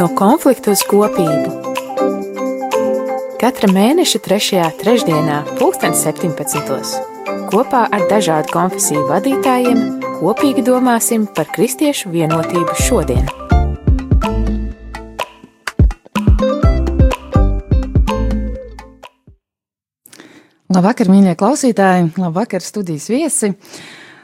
No konflikta uz kopību. Katra mēneša 3. trešdienā, 2017. kopā ar dažādu konfesiju vadītājiem kopīgi domāsim par kristiešu vienotību šodien. Labvakar, mīļie klausītāji! Labvakar, studijas viesi!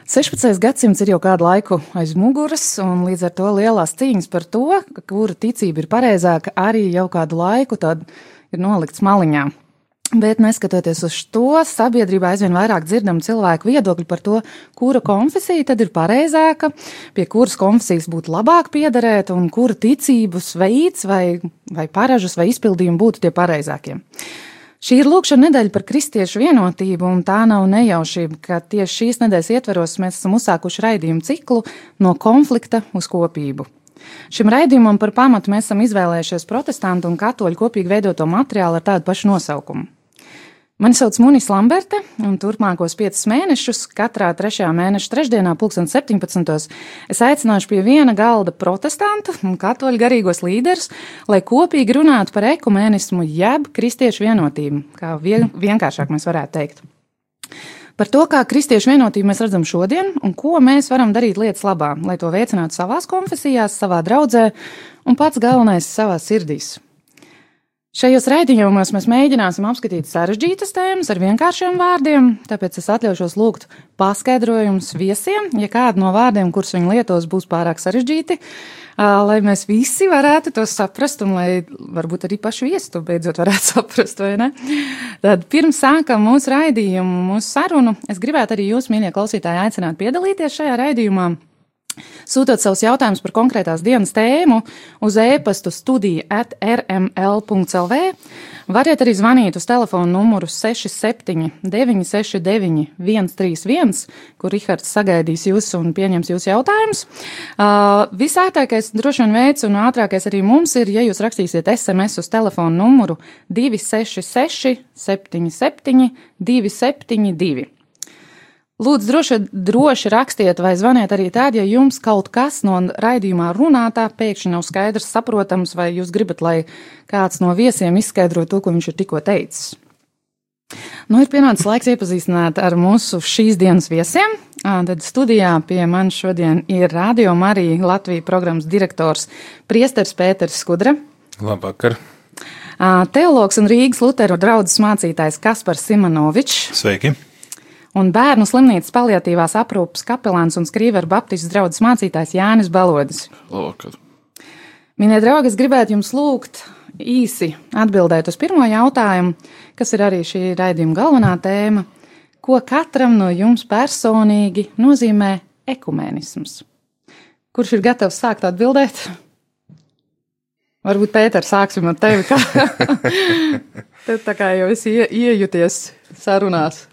16. gadsimts ir jau kādu laiku aiz muguras, un līdz ar to lielās cīņas par to, kura ticība ir pareizāka, arī jau kādu laiku ir nolikts maliņā. Bet neskatoties uz to, sabiedrībā aizvien vairāk dzirdam cilvēku viedokļu par to, kura konfesija tad ir pareizāka, pie kuras konfesijas būtu labāk piederēt, un kura ticības veids vai, vai paražas vai izpildījumi būtu tie pareizākie. Šī ir lūkšana nedēļa par kristiešu vienotību, un tā nav nejaušība, ka tieši šīs nedēļas ietveros mēs esam uzsākuši raidījumu ciklu no konflikta uz kopību. Šim raidījumam par pamatu mēs esam izvēlējušies protestantu un katoļu kopīgi veidoto materiālu ar tādu pašu nosaukumu. Mani sauc Munis Lamberte, un turpmākos piecus mēnešus, katrā trešajā mēneša trešdienā, 2017. es aicināšu pie viena galda protestantu un katoļu garīgos līderus, lai kopīgi runātu par ekumēnismu, jeb kristiešu vienotību, kā vien, vienkāršāk mēs varētu teikt. Par to, kā kristiešu vienotību mēs redzam šodien un ko mēs varam darīt lietas labā, lai to veicinātu savās konfesijās, savā draudzē un pats galvenais savā sirdīs. Šajos raidījumos mēs mēģināsim apskatīt sarežģītas tēmas ar vienkāršiem vārdiem, tāpēc es atļaušos lūgt paskaidrojumus viesiem, ja kādu no vārdiem, kurus viņi lietos, būs pārāk sarežģīti, lai mēs visi varētu to saprast un lai varbūt arī paši viesi to beidzot varētu saprast, vai ne? Tad pirms sākam mūsu raidījumu, mūsu sarunu, es gribētu arī jūs, mīļie klausītāji, aicināt piedalīties šajā raidījumā. Sūtot savus jautājumus par konkrētās dienas tēmu uz e-pastu studija at rml.lv, variet arī zvanīt uz telefonu numuru 67 969 131, kur Rihards sagaidīs jūs un pieņems jūsu jautājumus. Uh, visātākais droši vien veids un ātrākais arī mums ir, ja jūs rakstīsiet SMS uz telefonu numuru 266 77 272. Lūdzu, droši, droši rakstiet vai zvaniet arī tad, ja jums kaut kas no raidījumā runātā pēkšņi nav skaidrs, saprotams, vai jūs gribat, lai kāds no viesiem izskaidro to, ko viņš ir tikko teicis. Nu, ir pienācis laiks iepazīstināt ar mūsu šīs dienas viesiem. Tad studijā pie manis šodien ir Radio Marija Latvijas programmas direktors Priesters Pēters Skudra. Labvakar! Teologs un Rīgas Luteru draudzes mācītājs Kaspars Simonovičs. Sveiki! Un bērnu slimnīcas paliatīvās aprūpas kapelāns un skrīveru baptistu draugs mācītājs Jānis Balodis. Labvakar! Mīļie draugi, es gribētu jums lūgt īsi atbildēt uz pirmo jautājumu, kas ir arī šī raidījuma galvenā tēma. Ko katram no jums personīgi nozīmē ekumēnisms? Kurš ir gatavs sākt atbildēt? Varbūt Pēters, sāksim ar tevi. Kā... Tad tā kā jau esi ie, iejuties sarunās.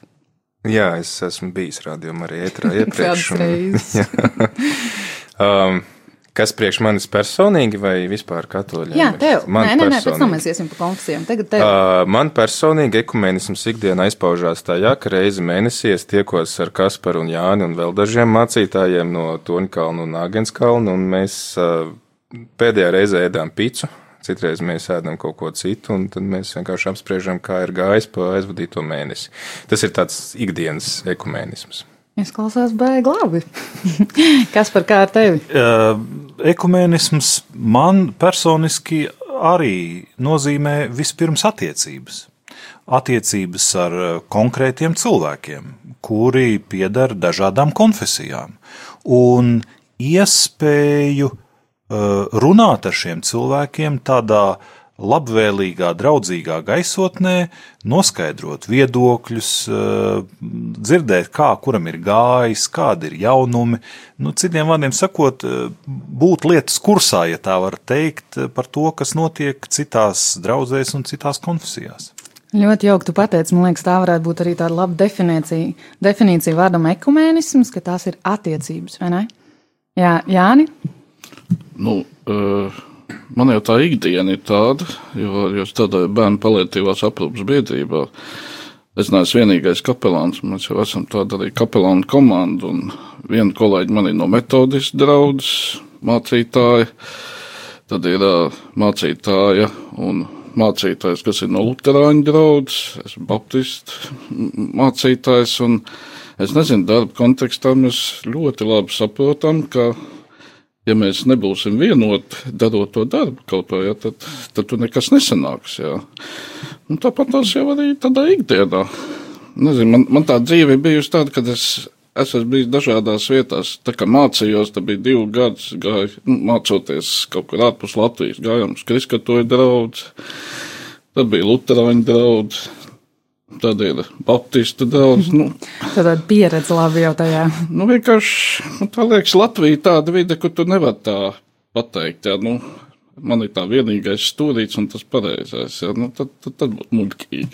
Jā, es esmu bijis rādījumā arī ētrā iepriekš. un, um, kas priekš manis personīgi vai vispār katoļiem? Jā, tev. Man nē, nē, nē, pēc tam mēs iesim pa konfesijām. Tagad tev. Uh, man personīgi ekumenisms ikdienā aizpaužās tajā, ka reizi mēnesī es tiekos ar Kasparu un Jāni un vēl dažiem mācītājiem no Toņkalnu un Āgenskalnu, un mēs uh, pēdējā reizē ēdām picu Citreiz mēs ēdam kaut ko citu, un tad mēs vienkārši apspriežam, kā ir gājis pa aizvadīto mēnesi. Tas ir tāds ikdienas ekumēnisms. Izklausās baigi labi. Kas par kā ar tevi? Uh, ekumēnisms man personiski arī nozīmē vispirms attiecības. Attiecības ar konkrētiem cilvēkiem, kuri pieder dažādām konfesijām, un iespēju Eh, runāt ar šiem cilvēkiem tādā labvēlīgā, draudzīgā gaisotnē, noskaidrot viedokļus, dzirdēt, kā kuram ir gājis, kādi ir jaunumi. Nu, citiem vārdiem sakot, būt lietas kursā, ja tā var teikt, par to, kas notiek citās draudzēs un citās konfesijās. Ļoti jauki, tu pateici, man liekas, tā varētu būt arī tāda laba definīcija, definīcija vārdam ekumēnisms, ka tās ir attiecības, vai ne? Jā, Jāni? Nu, uh, man jau tā ikdiena ir tāda, jo, jo strādāju bērnu palietīvās aprūpas biedrībā. Es neesmu vienīgais kapelāns, mēs jau esam tāda arī kapelāna komanda, un viena kolēģi man ir no metodistu draudzes mācītāja. Tad ir uh, mācītāja un mācītājs, kas ir no Lutāņu draugs, esmu Baptistu mācītājs. Es nezinu, darba kontekstā mēs ļoti labi saprotam, ka, ja mēs nebūsim vienoti darot to darbu kaut ko, ja, tad, tad tur nekas nesanāks. Ja. Un tāpat tas jau arī tādā ikdienā. Nezinu, man, man tā dzīve bijusi tāda, ka es esmu bijis dažādās vietās. Tā kā mācījos, tad bija divi gadi, gāju, nu, mācoties kaut kur ārpus Latvijas, gājām uz Kriskatoju draugu, tad bija Lutāņu draugs. Tad ir Baptistu daudz. Nu, Tāda pieredze labi jau tajā. Nu, vienkārši, nu, tā liekas, Latvija tāda vide, kur tu nevar tā pateikt. Jā, nu, man ir tā vienīgais stūrīts un tas pareizais. Jā, nu, tad, tad, tad būtu muļķīgi.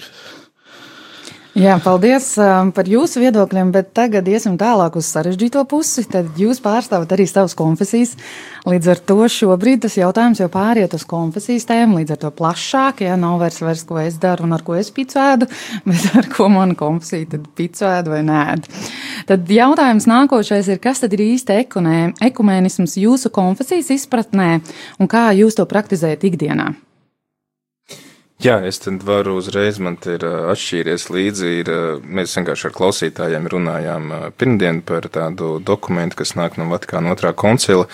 Jā, paldies um, par jūsu viedokļiem, bet tagad iesim tālāk uz sarežģīto pusi. Tad jūs pārstāvat arī savas konfesijas. Līdz ar to šobrīd tas jautājums jau pāriet uz konfesijas tēmu, līdz ar to plašāk. Jā, nav vairs, vairs ko es daru un ar ko es picēdu, bet ar ko mana konfesija tad picēdu vai nē. Tad jautājums nākošais ir, kas tad ir īsti ekumēnisms jūsu konfesijas izpratnē un kā jūs to praktizējat ikdienā? Jā, es tad varu uzreiz, man te ir atšķīries līdzi. Ir, mēs vienkārši ar klausītājiem runājām pirmdien par tādu dokumentu, kas nāk no Vatikāna otrā koncila.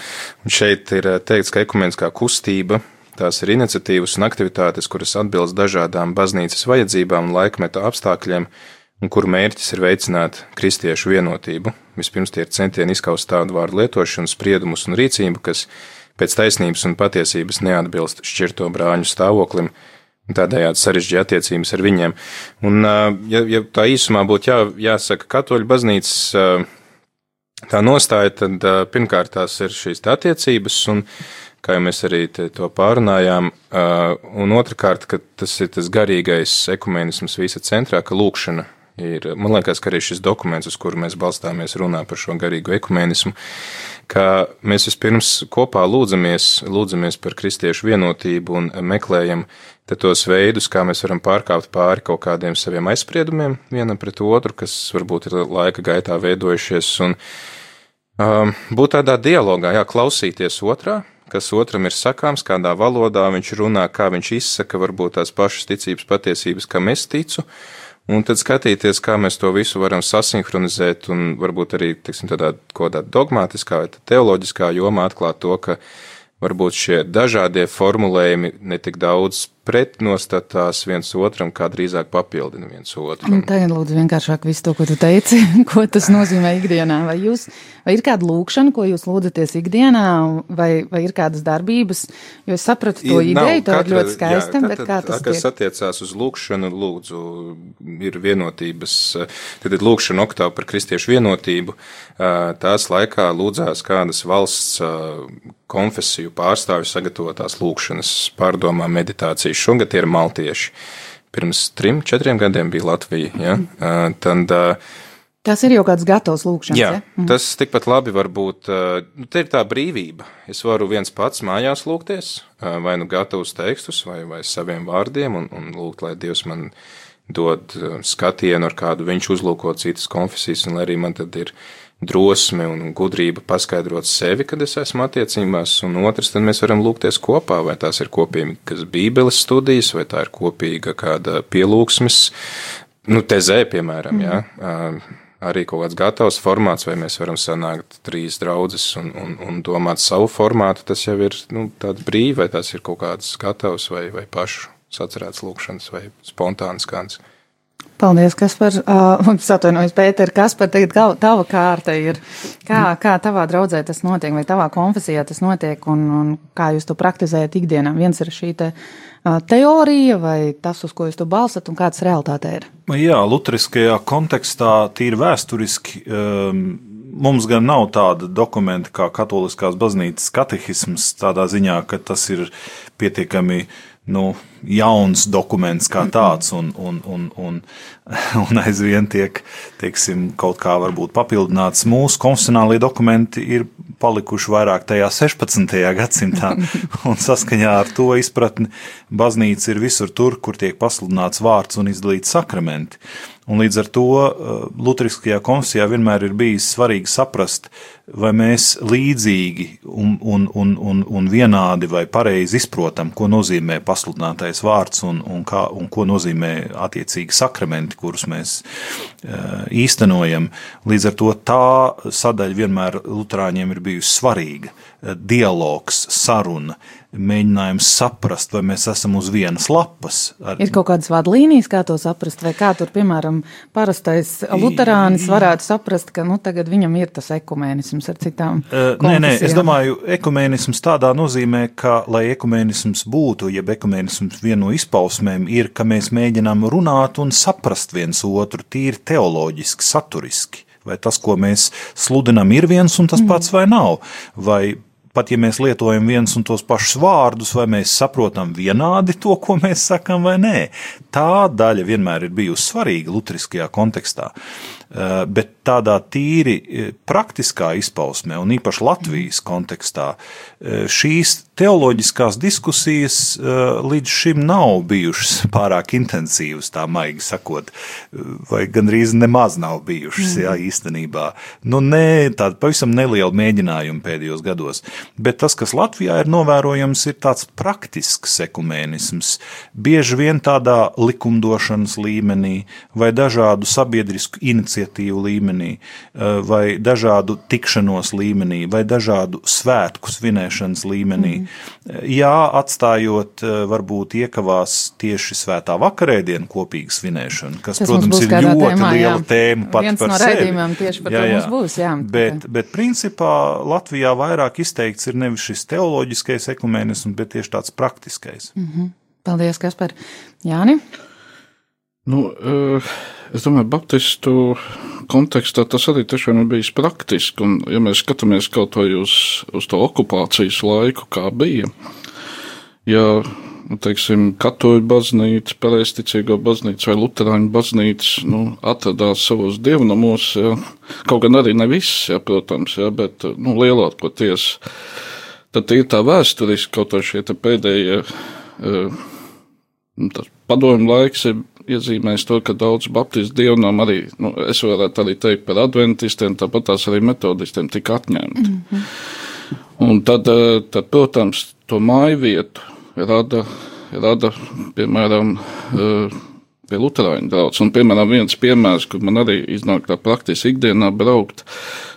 Un šeit ir teikts, ka ekumeniskā kustība tās ir iniciatīvas un aktivitātes, kuras atbilst dažādām baznīcas vajadzībām un laikmeta apstākļiem, un kuru mērķis ir veicināt kristiešu vienotību. Vispirms tie ir centieni izskaust tādu vārdu lietošanu, spriedumus un rīcību, kas pēc taisnības un patiesības neatbilst šķirto brāļu stāvoklim Tādējādi sarežģīja attiecības ar viņiem. Un, ja, ja tā īsumā būtu jā, jāsaka katoļu baznīcas tā nostāja, tad pirmkārt tās ir šīs attiecības, un kā jau mēs arī to pārunājām, un otrkārt, ka tas ir tas garīgais ekumenisms visa centrā, ka lūkšana ir, man liekas, ka arī šis dokuments, uz kuru mēs balstāmies, runā par šo garīgo ekumenismu, ka mēs vispirms kopā lūdzamies, lūdzamies par kristiešu vienotību un meklējam tos veidus, kā mēs varam pārkāpt pāri kaut kādiem saviem aizspriedumiem vienam pret otru, kas varbūt ir laika gaitā veidojušies, un um, būt tādā dialogā, jā, klausīties otrā, kas otram ir sakāms, kādā valodā viņš runā, kā viņš izsaka varbūt tās pašas ticības patiesības, kam es ticu, un tad skatīties, kā mēs to visu varam sasinhronizēt un varbūt arī, teiksim, tādā, kādā dogmātiskā vai teoloģiskā jomā atklāt to, ka varbūt šie dažādie formulējumi netik daudz pretnostatās viens otram, kā drīzāk papildina viens otru. Un tagad lūdzu vienkāršāk visu to, ko tu teici, ko tas nozīmē ikdienā. Vai, jūs, vai ir kāda lūkšana, ko jūs lūdzaties ikdienā, vai, vai ir kādas darbības? Jo es sapratu to I, ideju, tā ir ļoti skaista, jā, bet kā tas ir? Kas attiecās uz lūkšanu, lūdzu, ir vienotības, tad ir lūkšana oktāva par kristiešu vienotību. Tās laikā lūdzās kādas valsts konfesiju pārstāvju sagatavotās lūkšanas pārdomā meditāciju šogad ir maltieši. Pirms trim, četriem gadiem bija Latvija. Ja? Uh, tad, Tas ir jau kāds gatavs lūkšanas. Jā, ja? mm. tas tikpat labi var būt. Nu, te ir tā brīvība. Es varu viens pats mājās lūgties, vai nu gatavus tekstus, vai, vai saviem vārdiem, un, un lūgt, lai Dievs man dod skatienu, ar kādu viņš uzlūko citas konfesijas, un lai arī man tad ir drosme un gudrība paskaidrot sevi, kad es esmu attiecībās, un otrs, tad mēs varam lūgties kopā, vai tās ir kopīgas bībeles studijas, vai tā ir kopīga kāda pielūgsmes, nu, tezē, piemēram, mm. jā. Uh, arī kaut kāds gatavs formāts, vai mēs varam sanākt trīs draudzes un, un, un domāt savu formātu, tas jau ir nu, tāds brīvi, vai tas ir kaut kāds gatavs vai, vai pašu sacerēts lūkšanas vai spontāns kāds. Paldies, Kaspar. Uh, es atvainojos, Pēter, Kaspar, tagad kā, tava kārta ir. Kā, kā tavā draudzē tas notiek, vai tavā konfesijā tas notiek, un, un kā jūs to praktizējat ikdienā? Viens ir šī te, uh, teorija, vai tas, uz ko jūs to balstat, un kāds realitāte ir? Jā, luteriskajā kontekstā tīri vēsturiski. Um, mums gan nav tāda dokumenta kā Katoliskās baznīcas katehisms, tādā ziņā, ka tas ir pietiekami nu, jauns dokuments kā tāds, un, un, un, un, un aizvien tiek teiksim, kaut kā varbūt papildināts. Mūsu konstitucionālie dokumenti ir palikuši vairāk tajā 16. gadsimtā, un saskaņā ar to izpratni baznīca ir visur tur, kur tiek pasludināts vārds un izdalīts sakramenti. Un līdz ar to Lutheriskajā konfesijā vienmēr ir bijis svarīgi saprast, vai mēs līdzīgi un, un, un, un, un vienādi vai pareizi izprotam, ko nozīmē pasludinātais vārds un, un, kā, un ko nozīmē attiecīgi sakramenti, kurus mēs īstenojam. Līdz ar to tā sadaļa vienmēr Lutāņiem ir bijusi svarīga. Dialogs, saruna, mēģinājums saprast, vai mēs esam uz vienas lapas. Ar... Ir kaut kādas vadlīnijas, kā to saprast, vai kā tur, piemēram, parastais luterānis varētu saprast, ka nu, tagad viņam ir tas ekumēnisms ar citām. Uh, nē, nē, es domāju, ekumēnisms tādā nozīmē, ka, lai ekumēnisms būtu, jeb ekumēnisms viena no izpausmēm ir, ka mēs mēģinām runāt un saprast viens otru tīri teoloģiski, saturiski. Vai tas, ko mēs sludinām, ir viens un tas pats vai nav? Vai pat ja mēs lietojam viens un tos pašus vārdus, vai mēs saprotam vienādi to, ko mēs sakam, vai nē. Tā daļa vienmēr ir bijusi svarīga Lutheriskajā kontekstā. Eh, bet tādā tīri eh, praktiskā izpausmē, un īpaši Latvijas kontekstā, eh, šīs teoloģiskās diskusijas līdz šim nav bijušas pārāk intensīvas, tā maigi sakot, vai gandrīz nemaz nav bijušas, mm. jā, īstenībā. Nu, nē, tāda pavisam neliela mēģinājuma pēdējos gados, bet tas, kas Latvijā ir novērojams, ir tāds praktisks ekumēnisms, bieži vien tādā likumdošanas līmenī vai dažādu sabiedrisku iniciatīvu iniciatīvu līmenī, eh, vai dažādu tikšanos līmenī, vai dažādu svētku svinēšanas līmenī. Mm. Jā, atstājot eh, varbūt iekavās tieši svētā vakarēdienu kopīgu svinēšanu, kas, Tas protams, ir ļoti tēmā, liela jā. tēma pat Viens par no sevi. Tieši par jā, to jā. mums būs, jā. Bet, bet principā Latvijā vairāk izteikts ir nevis šis teoloģiskais ekumēnisms, bet tieši tāds praktiskais. Mm -hmm. Paldies, Kaspar. Jāni? Nu, uh, Es domāju, Baptistu kontekstā tas arī tiešām ir bijis praktiski. Un, ja mēs skatāmies kaut vai uz, uz to okupācijas laiku, kā bija, ja nu, teiksim, katoļu baznīca, pareizticīgo baznīca vai luterāņu baznīca nu, atradās savos dievnamos, ja, kaut gan arī ne viss, ja, protams, ja, bet nu, lielākoties. Tad ir tā vēsturiski kaut vai šie pēdējie. Uh, Tas padomju laiks ir iezīmējis to, ka daudz baptistu dievnam arī, nu, es varētu arī teikt par adventistiem, tāpat tās arī metodistiem tika atņemti. Mm -hmm. Un tad, eh, tad, protams, to māju vietu rada, rada piemēram, eh, pie Lutāņu draugs. Un, piemēram, viens piemērs, kur man arī iznāk tā praktiski ikdienā braukt,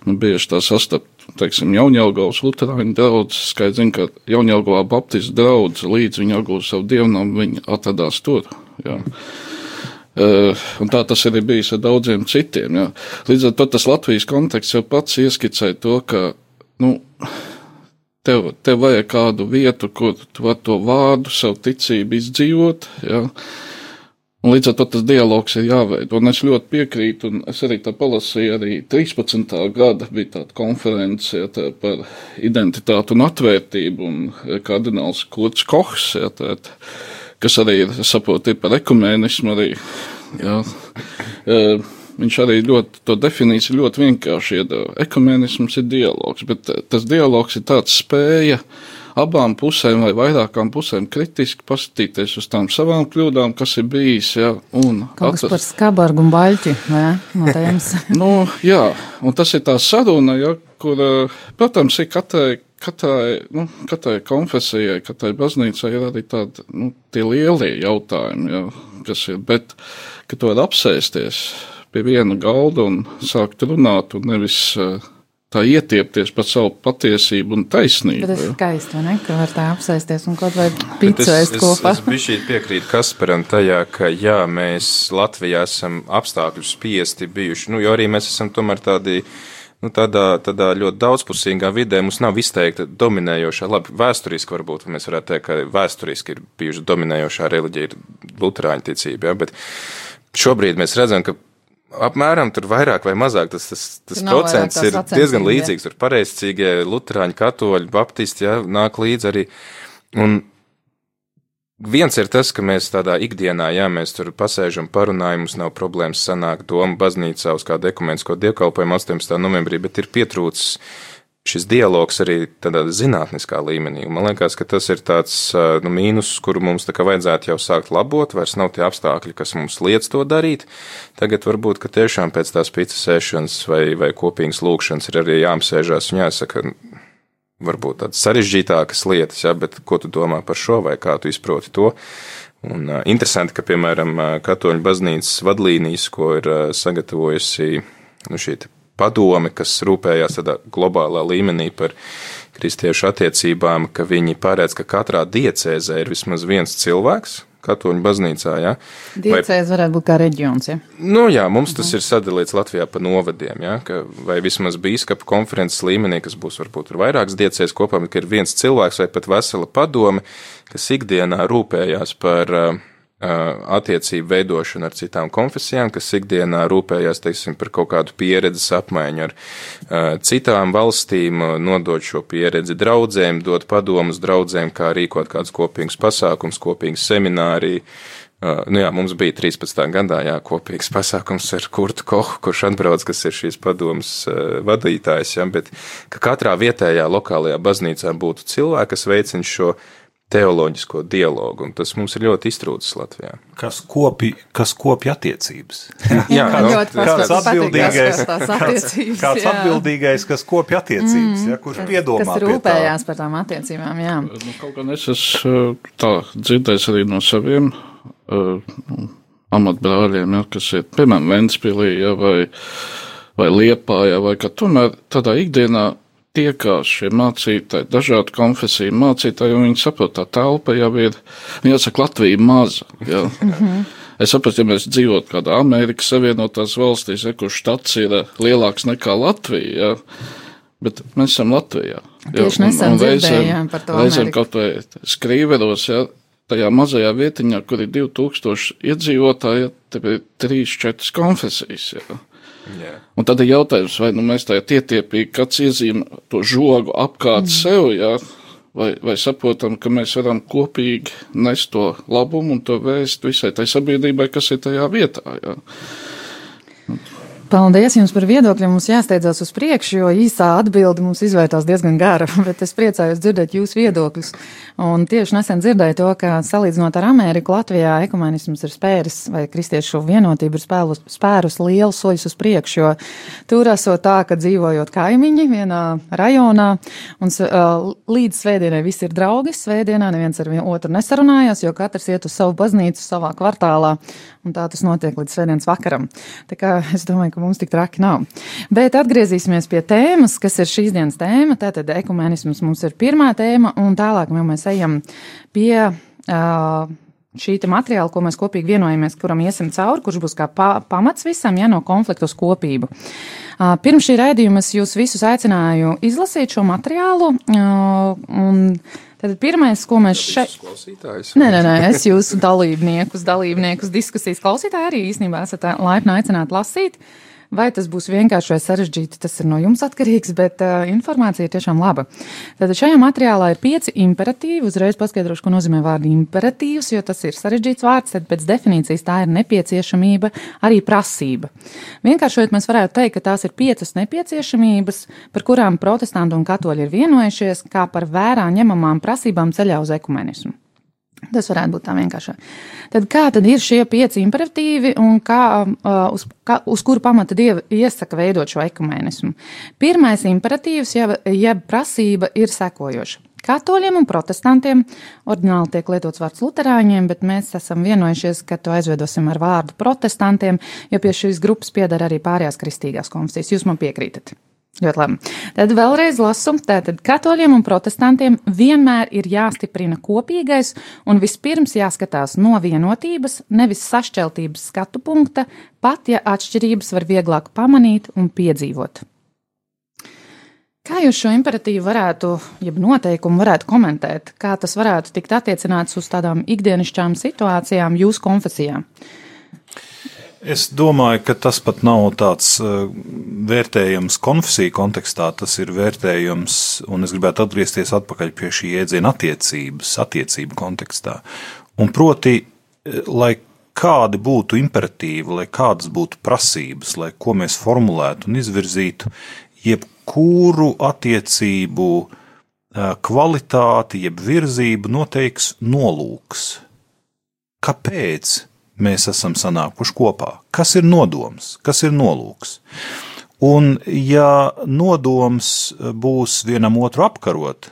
nu, bieži tā sastapt, teiksim, Jaunjēlgavas Lutāņu draugs, skaidrs zina, ka Jaunjēlgavā Baptistu draugs līdz viņa apgūst savu dievnam, viņa atradās tur. Jā. Uh, un tā tas arī bijis ar daudziem citiem. Jā. Līdz ar to tas Latvijas konteksts jau pats ieskicēja to, ka nu, tev, tev vajag kādu vietu, kur tu vari to vārdu, savu ticību izdzīvot. Jā. Un līdz ar to tas dialogs ir jāveido. Un es ļoti piekrītu, un es arī tā palasīju, arī 13. gada bija tāda konference jā, tā par identitātu un atvērtību, un kardināls Kurts Kohs. Jā, tā, tā, kas arī ir, saprotu, ir par ekumēnismu arī. Jā. Viņš arī ļoti, to definīciju ļoti vienkārši iedeva. Ekumēnisms ir dialogs, bet tas dialogs ir tāds spēja abām pusēm vai vairākām pusēm kritiski paskatīties uz tām savām kļūdām, kas ir bijis. Ja, Kaut kas atrast... par skabargu un baļķi, vai no tēmas? nu, jā, un tas ir tā saruna, ja, kur, protams, ir katrai katrai, nu, katrai konfesijai, katrai baznīcai ir arī tādi nu, lielie jautājumi, jā, kas ir. Bet, ka to var apsēsties pie viena galda un sākt runāt, un nevis uh, tā ietiepties par savu patiesību un taisnību. Bet tas ir skaisti, ne? Ka var tā apsēsties un kaut vai picu ēst kopā. Es, es bišķī piekrītu Kasparam tajā, ka jā, mēs Latvijā esam apstākļu spiesti bijuši, nu, jo arī mēs esam tomēr tādi nu, tādā, tādā ļoti daudzpusīgā vidē mums nav izteikta dominējošā, labi, vēsturiski varbūt mēs varētu teikt, ka vēsturiski ir bijuši dominējošā reliģija, ir luterāņu ticība, ja, bet šobrīd mēs redzam, ka apmēram tur vairāk vai mazāk tas, tas, tas procents ir diezgan līdzīgs, tur pareizcīgie luterāņu, katoļi, baptisti, ja, nāk līdzi arī. Un Viens ir tas, ka mēs tādā ikdienā, jā, mēs tur pasēžam, parunājam, mums nav problēmas sanākt doma baznīcā uz kādu ekumenisko dievkalpojumu 18. novembrī, bet ir pietrūcis šis dialogs arī tādā zinātniskā līmenī. Man liekas, ka tas ir tāds nu, mīnus, kuru mums tā kā vajadzētu jau sākt labot. Vairs nav tie apstākļi, kas mums liec to darīt. Tagad varbūt, ka tiešām pēc tās pīcis sēšanas vai, vai kopīgas lūkšanas ir arī jāapsēžās un jāsaka, varbūt tādas sarežģītākas lietas, ja, bet ko tu domā par šo vai kā tu izproti to. Un, uh, interesanti, ka, piemēram, Katoļu baznīcas vadlīnijas, ko ir uh, sagatavojusi nu, šī padome, kas rūpējās tādā globālā līmenī par kristiešu attiecībām, ka viņi paredz, ka katrā diecēzē ir vismaz viens cilvēks, Katoļu baznīcā. Ja? Diecēs varētu būt kā reģions. Ja? Nu, jā, mums tas ir sadalīts Latvijā pa novadiem, ja? ka, vai vismaz bīskapa konferences līmenī, kas būs varbūt ir vairākas diecēs kopā, bet ir viens cilvēks vai pat vesela padome, kas ikdienā rūpējās par uh, attiecību veidošanu ar citām konfesijām, kas ikdienā rūpējās teiksim, par kaut kādu pieredzes apmaiņu ar citām valstīm, nodot šo pieredzi draudzēm, dot padomus draudzēm, kā rīkot kādus kopīgus pasākums, kopīgus semināriju. Uh, nu jā, mums bija 13. gadā jā, kopīgs pasākums ar Kurtu Kohu, kurš atbrauc, kas ir šīs padomas uh, vadītājs, jā, bet ka katrā vietējā lokālajā baznīcā būtu cilvēki, kas veicina šo uh, teoloģisko dialogu, un tas mums ir ļoti iztrūcis Latvijā. Kas kopi, kas kopi attiecības? jā, nu, kāds atbildīgais, kāds, kāds jā. atbildīgais, kas kopi attiecības, mm, ja, kurš piedomā kas rūpējās par tām attiecībām, jā. Nu, kaut gan es esmu uh, tā dzirdējis arī no saviem uh, amatbrāļiem, ja, kas ir, piemēram, Ventspilī, ja, vai, vai Liepā, ja, vai ka tomēr tādā ikdienā tiekās šie mācītāji, dažādu konfesiju mācītāji, un viņi saprot, tā telpa jau ir, jāsaka, Latvija maza. Jā. Es saprotu, ja mēs dzīvotu kādā Amerikas Savienotās valstīs, ja, kur štats ir eh, lielāks nekā Latvija, jā, bet mēs esam Latvijā. Tieši nesen dzirdējām par to. Reizēm kaut vai skrīveros, jā, tajā mazajā vietiņā, kur ir 2000 iedzīvotāji, te ir 3-4 konfesijas. Jā. Yeah. Un tad ir jautājums, vai nu, mēs tādā ietiepīgi kāds iezīmē to žogu apkārt mm. sev, jā, vai, vai saprotam, ka mēs varam kopīgi nest to labumu un to vēst visai tai sabiedrībai, kas ir tajā vietā. Jā. Paldies jums par viedokļiem. Mums jāsteidzās uz priekšu, jo īsā atbilde mums izvērtās diezgan gara, bet es priecājos dzirdēt jūsu viedokļus. Un tieši nesen dzirdēju to, ka salīdzinot ar Ameriku, Latvijā ekumenisms ir spēris, vai kristiešu vienotība ir spēlus, spērus lielu soļus uz priekšu, jo tur esot tā, ka dzīvojot kaimiņi vienā rajonā, un uh, līdz svētdienai visi ir draugi, svētdienā neviens ar otru nesarunājās, jo katrs iet uz savu baznīcu savā kvartālā, un tā tas notiek līdz svētdienas vakaram. Tā kā es domāju, ka mums tik traki nav. Bet atgriezīsimies pie tēmas, kas ir šīs dienas tēma, tātad ekumenisms mums ir pirmā tēma, un tālāk mēs ejam pie uh, šī materiāla, ko mēs kopīgi vienojamies, kuram iesim cauri, kurš būs kā pa, pamats visam, ja no konfliktu uz kopību. Uh, pirms šī raidījuma es jūs visus aicināju izlasīt šo materiālu. Uh, Tad pirmais, ko mēs šeit. Nē, nē, nē, es jūsu dalībniekus, dalībniekus diskusijas klausītāji arī īstenībā esat laipni aicināti lasīt. Uh, Vai tas būs vienkārši vai sarežģīti, tas ir no jums atkarīgs, bet uh, informācija ir tiešām laba. Tātad šajā materiālā ir pieci imperatīvi. Uzreiz paskaidrošu, ko nozīmē vārdu imperatīvs, jo tas ir sarežģīts vārds, tad pēc definīcijas tā ir nepieciešamība, arī prasība. Vienkāršojot, mēs varētu teikt, ka tās ir piecas nepieciešamības, par kurām protestanti un katoļi ir vienojušies, kā par vērā ņemamām prasībām ceļā uz ekumenismu. Tas varētu būt tā vienkārši. Tad kā tad ir šie pieci imperatīvi un kā, uh, uz, kā, uz kuru pamata Dieva iesaka veidot šo ekumenismu? Pirmais imperatīvs, jeb, jeb prasība, ir sekojoša. Katoļiem un protestantiem ordināli tiek lietots vārds luterāņiem, bet mēs esam vienojušies, ka to aizvedosim ar vārdu protestantiem, jo pie šīs grupas piedara arī pārējās kristīgās konfesijas. Jūs man piekrītat? Ļoti labi. Tad vēlreiz lasu. Tātad katoļiem un protestantiem vienmēr ir jāstiprina kopīgais un vispirms jāskatās no vienotības, nevis sašķeltības skatu punkta, pat ja atšķirības var vieglāk pamanīt un piedzīvot. Kā jūs šo imperatīvu varētu, jeb noteikumu varētu komentēt? Kā tas varētu tikt attiecināts uz tādām ikdienišķām situācijām jūsu konfesijā? Es domāju, ka tas pat nav tāds uh, vērtējums konfesiju kontekstā, tas ir vērtējums, un es gribētu atgriezties atpakaļ pie šī jēdziena attiecības, attiecību kontekstā. Un proti, eh, lai kādi būtu imperatīvi, lai kādas būtu prasības, lai ko mēs formulētu un izvirzītu, jebkuru attiecību kvalitāti, jeb virzību noteiks nolūks. Kāpēc mēs esam sanākuši kopā? Kas ir nodoms, kas ir nolūks? Un, ja nodoms būs vienam otru apkarot,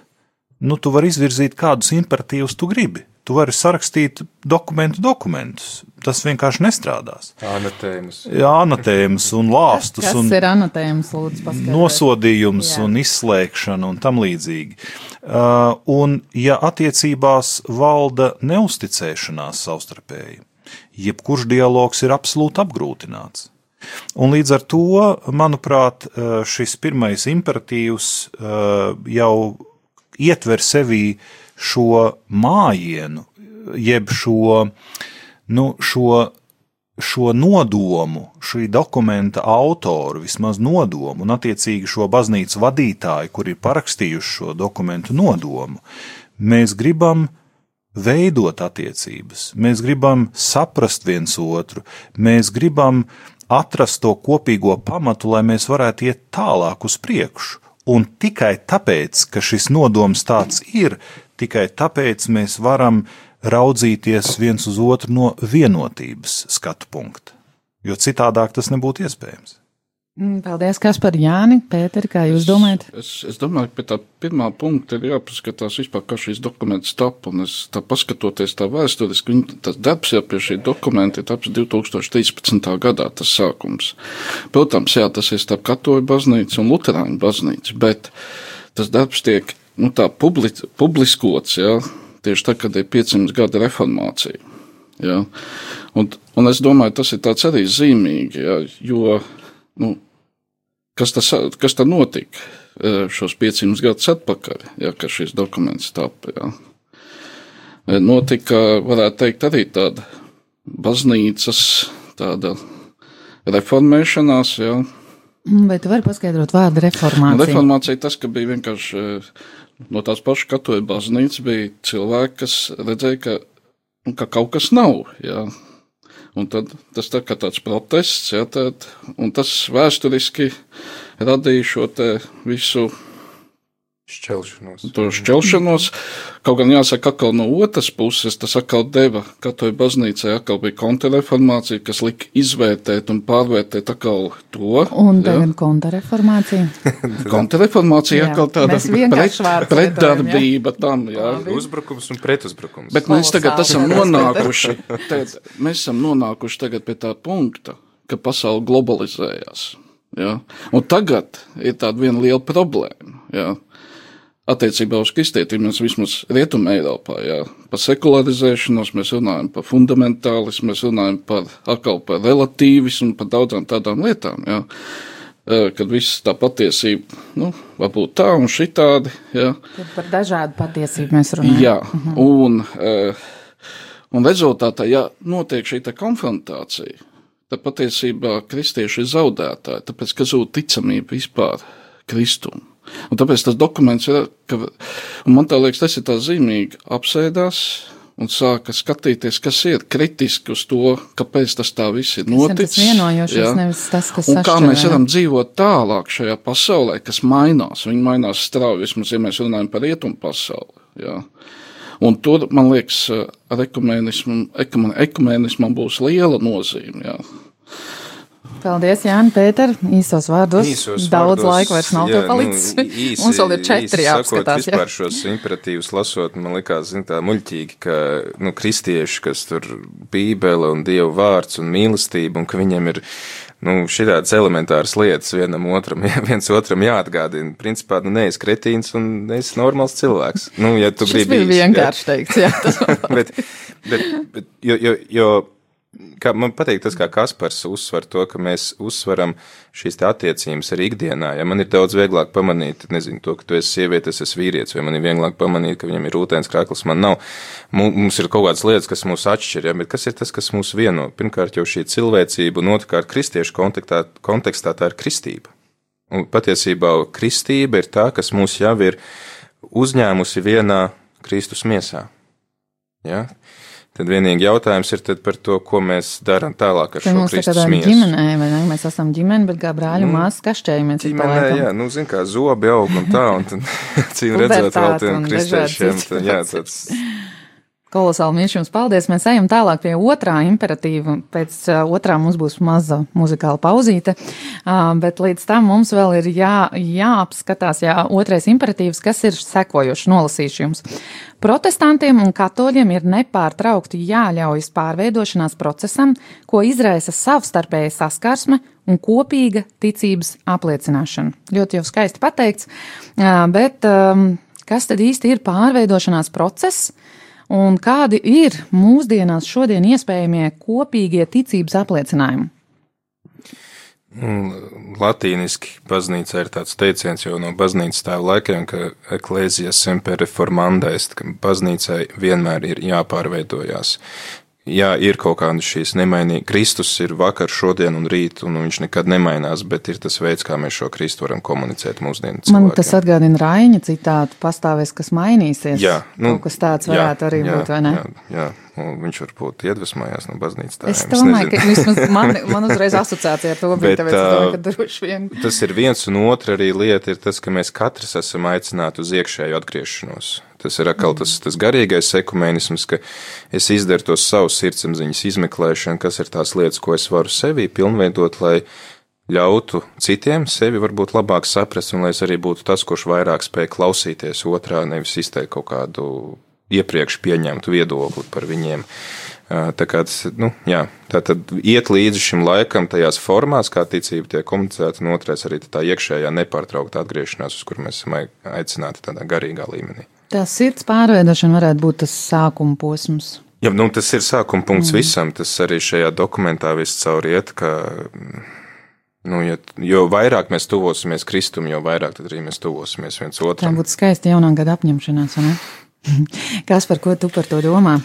nu, tu vari izvirzīt kādus imperatīvus tu gribi. Tu vari sarakstīt dokumentu dokumentus. Tas vienkārši nestrādās. Anotējumus. Jā, anotējumus un lāstus. Kas un ir anotējums, lūdzu, paskaidrojiet? nosodījums Jā. un izslēgšana un tam līdzīgi. Uh, un ja attiecībās valda neusticēšanās savstarpēji, jebkurš dialogs ir absolūti apgrūtināts. Un līdz ar to, manuprāt, uh, šis pirmais imperatīvs uh, jau ietver sevī šo mājienu, jeb šo, nu, šo, šo nodomu, šī dokumenta autoru, vismaz nodomu, un attiecīgi šo baznīcas vadītāju, kur ir parakstījuši šo dokumentu nodomu, mēs gribam veidot attiecības, mēs gribam saprast viens otru, mēs gribam atrast to kopīgo pamatu, lai mēs varētu iet tālāk uz priekšu. Un tikai tāpēc, ka šis nodoms tāds ir, tikai tāpēc mēs varam raudzīties viens uz otru no vienotības skatu punkta. Jo citādāk tas nebūtu iespējams. Mm, Paldies, kas par Jāni, Pēteri, kā jūs domājat? Es, es domāju, ka pie tā pirmā punkta ir jāpaskatās vispār, kā šīs dokuments tapa. Un es tā paskatoties tā vēsturiski, viņa- tas darbs jau pie šī dokumenta ir taps 2013. gadā, tas sākums. Protams, jā, tas ir starp katoļu baznīcu un luterāņu baznīcu, bet tas darbs tiek, nu tā, publi, publiskots, jā, tieši tā, kad ir 500 gada reformācija. Jā. Un, un es domāju, tas ir tāds arī zīmīgi, jā, jo, nu, kas, tas, kas tā notika eh, šos 500 gadus atpakaļ, ja, kad šis dokuments tapa. Ja. Eh, Notika, varētu teikt, arī tāda baznīcas tāda reformēšanās. Ja. Mm, Vai tu vari paskaidrot vārdu reformācija? Reformācija tas, ka bija vienkārši eh, no tās pašas katoļu baznīcas bija cilvēki, kas redzēja, ka, ka kaut kas nav. Ja. Un tad tas tā kā tāds protests, ja, tad, un tas vēsturiski radīja šo visu Šķelšanos. to šķelšanos. Kaut gan jāsaka, atkal no otras puses, tas atkal deva katoļu baznīcai, atkal bija kontrreformācija, kas lika izvērtēt un pārvērtēt atkal to. Un tagad kontrreformācija. Kontrreformācija Jā, atkal tāda vārdus pretdarbība tam, jā. Uzbrukums un pretuzbrukums. Bet mēs tagad esam nonākuši, tagad, mēs esam nonākuši tagad pie tā punkta, ka pasaule globalizējās. Ja? Un tagad ir tāda viena liela problēma. Ja? Attiecībā uz kristietību mēs vismaz Rietumē Eiropā, jā, par sekularizēšanos, mēs runājam par fundamentālismu, mēs runājam par, atkal par relatīvismu, par daudzām tādām lietām, jā. Kad viss tā patiesība, nu, varbūt tā un šitādi, jā. Tad par dažādu patiesību mēs runājam. Jā, un, eh, un rezultātā, ja notiek šī tā konfrontācija, tad patiesībā kristieši ir zaudētāji, tāpēc, ka zūd ticamība vispār Kristum. Un tāpēc tas dokuments ir, ka, man liekas, tas ir tā zīmīgi, apsēdās un sāka skatīties, kas ir kritiski uz to, kāpēc tas tā viss ir ir tas noticis. vienojošais, jā. nevis tas, kas Un kā mēs varam dzīvot tālāk šajā pasaulē, kas mainās. Viņa mainās strauji, vismaz, ja mēs runājam par rietumu pasauli. Jā. Un tur, man liekas, ar ekumēnismu, ekumen- ekumēnismam būs liela nozīme. Jā. Paldies, Jāni, Pēter, īsos vārdos. Īsos Daudz vārdos, laika vairs nav jā, tev palicis. Nu, īsi, Mums vēl ir četri sakot, jāapskatās. jā. Vispār šos imperatīvus lasot, man likās, zin, tā muļķīgi, ka, nu, kristieši, kas tur bībele un dievu vārds un mīlestība, un ka viņiem ir, nu, šitādas elementāras lietas vienam otram, viens otram jāatgādina. Principā, nu, neesi kretīns un neesi normāls cilvēks. Nu, ja tu gribi. bija īsti, jā. vienkārši teikts, jā. Tas bet, bet, bet, jo, jo, jo kā man patīk tas, kā Kaspars uzsver to, ka mēs uzsveram šīs attiecības arī ikdienā. Ja man ir daudz vieglāk pamanīt, nezinu, to, ka tu esi sieviete, es esmu vīrietis, vai man ir vieglāk pamanīt, ka viņam ir rūtēns krāklis, man nav. Mu- Mums ir kaut kādas lietas, kas mūs atšķir, ja, bet kas ir tas, kas mūs vieno? Pirmkārt jau šī cilvēcība, un otrkārt kristiešu kontekstā, kontekstā tā ir kristība. Un patiesībā kristība ir tā, kas mūs jau ir uzņēmusi vienā Kristus miesā. Ja? Tad vienīgi jautājums ir par to, ko mēs darām tālāk ar Te šo Kristus miesu. ģimenē, vai ne? Mēs esam ģimene, bet kā brāļu Nu, māsas kašķējamies. Ģimenē, jā, nu, zin kā zobi aug un tā, un tad, cīm redzot, vēl tiem dažādi tad, jā, tāds Kolosāli mīļš jums paldies. Mēs ejam tālāk pie otrā imperatīva. Pēc uh, otrā mums būs maza muzikāla pauzīte, uh, bet līdz tam mums vēl ir jā, jāapskatās, jā, otrais imperatīvs, kas ir sekojošs, nolasīšu jums. Protestantiem un katoļiem ir nepārtraukti jāļaujas pārveidošanās procesam, ko izraisa savstarpēja saskarsme un kopīga ticības apliecināšana. Ļoti jau skaisti pateikts, uh, bet um, kas tad īsti ir pārveidošanās process? Un kādi ir mūsdienās šodien iespējamie kopīgie ticības apliecinājumi? Latīniski baznīca ir tāds teiciens jau no baznīcas tēva laikiem, ka eklēzija semper reformandēs, ka baznīcai vienmēr ir jāpārveidojās. Jā, ir kaut kāda šīs nemainīga. Kristus ir vakar, šodien un rīt, un viņš nekad nemainās, bet ir tas veids, kā mēs šo Kristu varam komunicēt mūsdienu cilvēkiem. Man tas atgādina Raņa citātu, pastāvēs, kas mainīsies. Jā, nu, Kaut kas tāds varētu jā, arī jā, būt, vai ne? Jā, jā. Nu, viņš varbūt iedvesmojās no baznīcas Es domāju, ka vismaz man, man uzreiz asociācija ar to bija, Bet, tāpēc es domāju, ka droši vien. Tas ir viens un otra arī lieta, ir tas, ka mēs katrs esam aicināti uz iekšēju atgriešanos. Tas ir atkal tas, tas garīgais ekumēnisms, ka es izdaru tos savus sirdsapziņas izmeklēšanu, kas ir tās lietas, ko es varu sevī pilnveidot, lai ļautu citiem sevi varbūt labāk saprast, un lai es arī būtu tas, kurš vairāk spēj klausīties otrā, nevis izteikt kaut kādu iepriekš pieņemtu viedokli par viņiem. Tā kā tas, nu, jā, tā tad iet līdzi šim laikam tajās formās, kā ticība tiek komunicēta, un otrais arī tā iekšējā nepārtraukta atgriešanās, uz kur mēs esam ai- aicināti tādā garīgā līmenī. Tā sirds pārveidošana varētu būt tas sākuma posms. Jā, nu, tas ir sākuma punkts mm. visam. Tas arī šajā dokumentā viss caur iet, ka, nu, ja, jo vairāk mēs tuvosimies Kristum, jo vairāk tad arī mēs tuvosimies viens Tā otram. būtu skaista jaunā gada apņemšanās, vai ne? Kas par ko tu par to domā?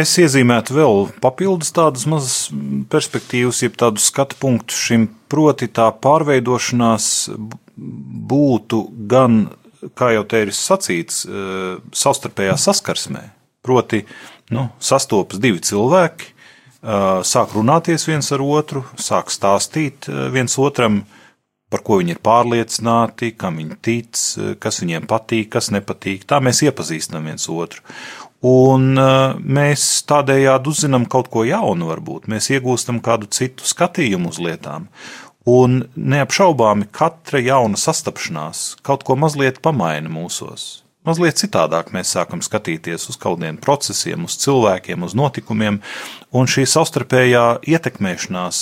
Es iezīmētu vēl papildus tādas mazas perspektīvas, jeb tādu skatu punktu šim, proti tā pārveidošanās būtu gan, kā jau te ir sacīts, uh, savstarpējā saskarsmē. Proti, nu, sastopas divi cilvēki, uh, sāk runāties viens ar otru, sāk stāstīt uh, viens otram, par ko viņi ir pārliecināti, kam viņi tic, kas viņiem patīk, kas nepatīk. Tā mēs iepazīstam viens otru. Un mēs tādējādi uzzinām kaut ko jaunu, varbūt mēs iegūstam kādu citu skatījumu uz lietām. Un neapšaubāmi katra jauna sastapšanās kaut ko mazliet pamaina mūsos. Mazliet citādāk mēs sākam skatīties uz kaut kādiem procesiem, uz cilvēkiem, uz notikumiem, un šī savstarpējā ietekmēšanās,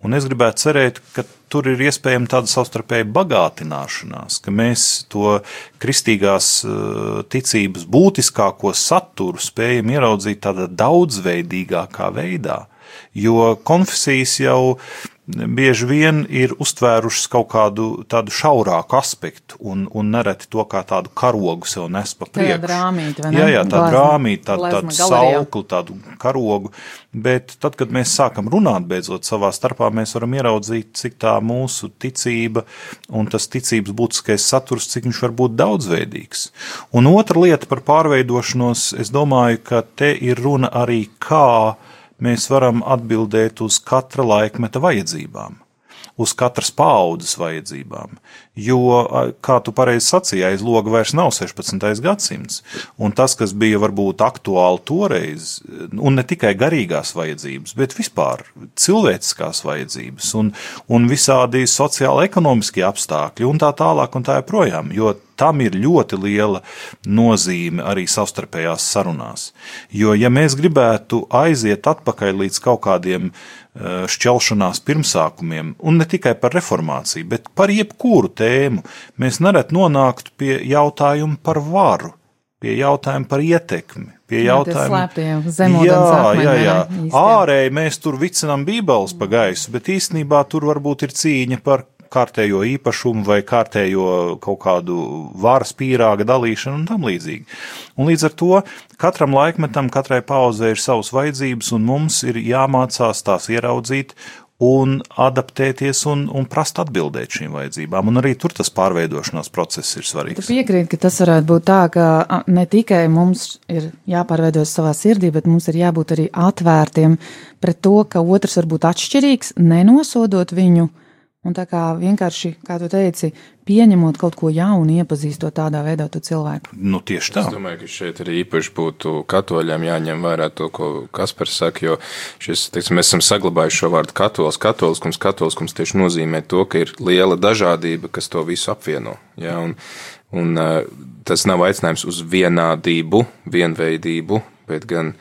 un es gribētu cerēt, ka tur ir iespējama tāda savstarpēja bagātināšanās, ka mēs to kristīgās eh, ticības būtiskāko saturu spējam ieraudzīt tādā daudzveidīgākā veidā. Jo konfesijas jau bieži vien ir uztvērušas kaut kādu tādu šaurāku aspektu un, un nereti to kā tādu karogu sev nes pa priekšu. rāmīte, vai ne? Jā, jā, tā glezna tāda galerijā. saukli, tādu karogu. Bet tad, kad mēs sākam runāt beidzot savā starpā, mēs varam ieraudzīt, cik tā mūsu ticība un tas ticības būtiskais saturs, cik viņš var būt daudzveidīgs. Un otra lieta par pārveidošanos, es domāju, ka te ir runa arī kā mēs varam atbildēt uz katra laikmeta vajadzībām, uz katras paaudzes vajadzībām. Jo, kā tu pareizi sacīji, aiz loga vairs nav 16. gadsimts, un tas, kas bija varbūt aktuāli toreiz, un ne tikai garīgās vajadzības, bet vispār cilvēciskās vajadzības un, un visādi sociāli ekonomiskie apstākļi un tā tālāk un tā joprojām, jo tam ir ļoti liela nozīme arī savstarpējās sarunās. Jo, ja mēs gribētu aiziet atpakaļ līdz kaut kādiem eh, šķelšanās pirmsākumiem, un ne tikai par reformāciju, bet par jebkuru tēmu, mēs nereti nonāktu pie jautājuma par varu, pie jautājuma par ietekmi, pie jautājuma slēptie zemūdens Jā, jā, jā. ne? Īsti, jā. Ārēji mēs tur vicinām bībeles pa gaisu, bet īstenībā tur varbūt ir cīņa par kārtējo īpašumu vai kārtējo kaut kādu varas pīrāga dalīšanu un tam līdzīgi. Un līdz ar to katram laikmetam, katrai pauzē ir savas vajadzības, un mums ir jāmācās tās ieraudzīt un adaptēties un, un prast atbildēt šīm vajadzībām. Un arī tur tas pārveidošanās process ir svarīgs. Tu piekrīt, ka tas varētu būt tā, ka ne tikai mums ir jāpārveidojas savā sirdī, bet mums ir jābūt arī atvērtiem pret to, ka otrs var būt atšķirīgs, nenosodot viņu Un tā kā vienkārši, kā tu teici, pieņemot kaut ko jaunu, iepazīstot tādā veidā to cilvēku. Nu, tieši tā. Es domāju, ka šeit arī īpaši būtu katoļiem jāņem vērā to, ko Kaspars saka, jo šis, teiksim, mēs esam saglabājuši šo vārdu katolis, katoliskums, katoliskums tieši nozīmē to, ka ir liela dažādība, kas to visu apvieno. Ja, un, un tas nav aicinājums uz vienādību, vienveidību, bet gan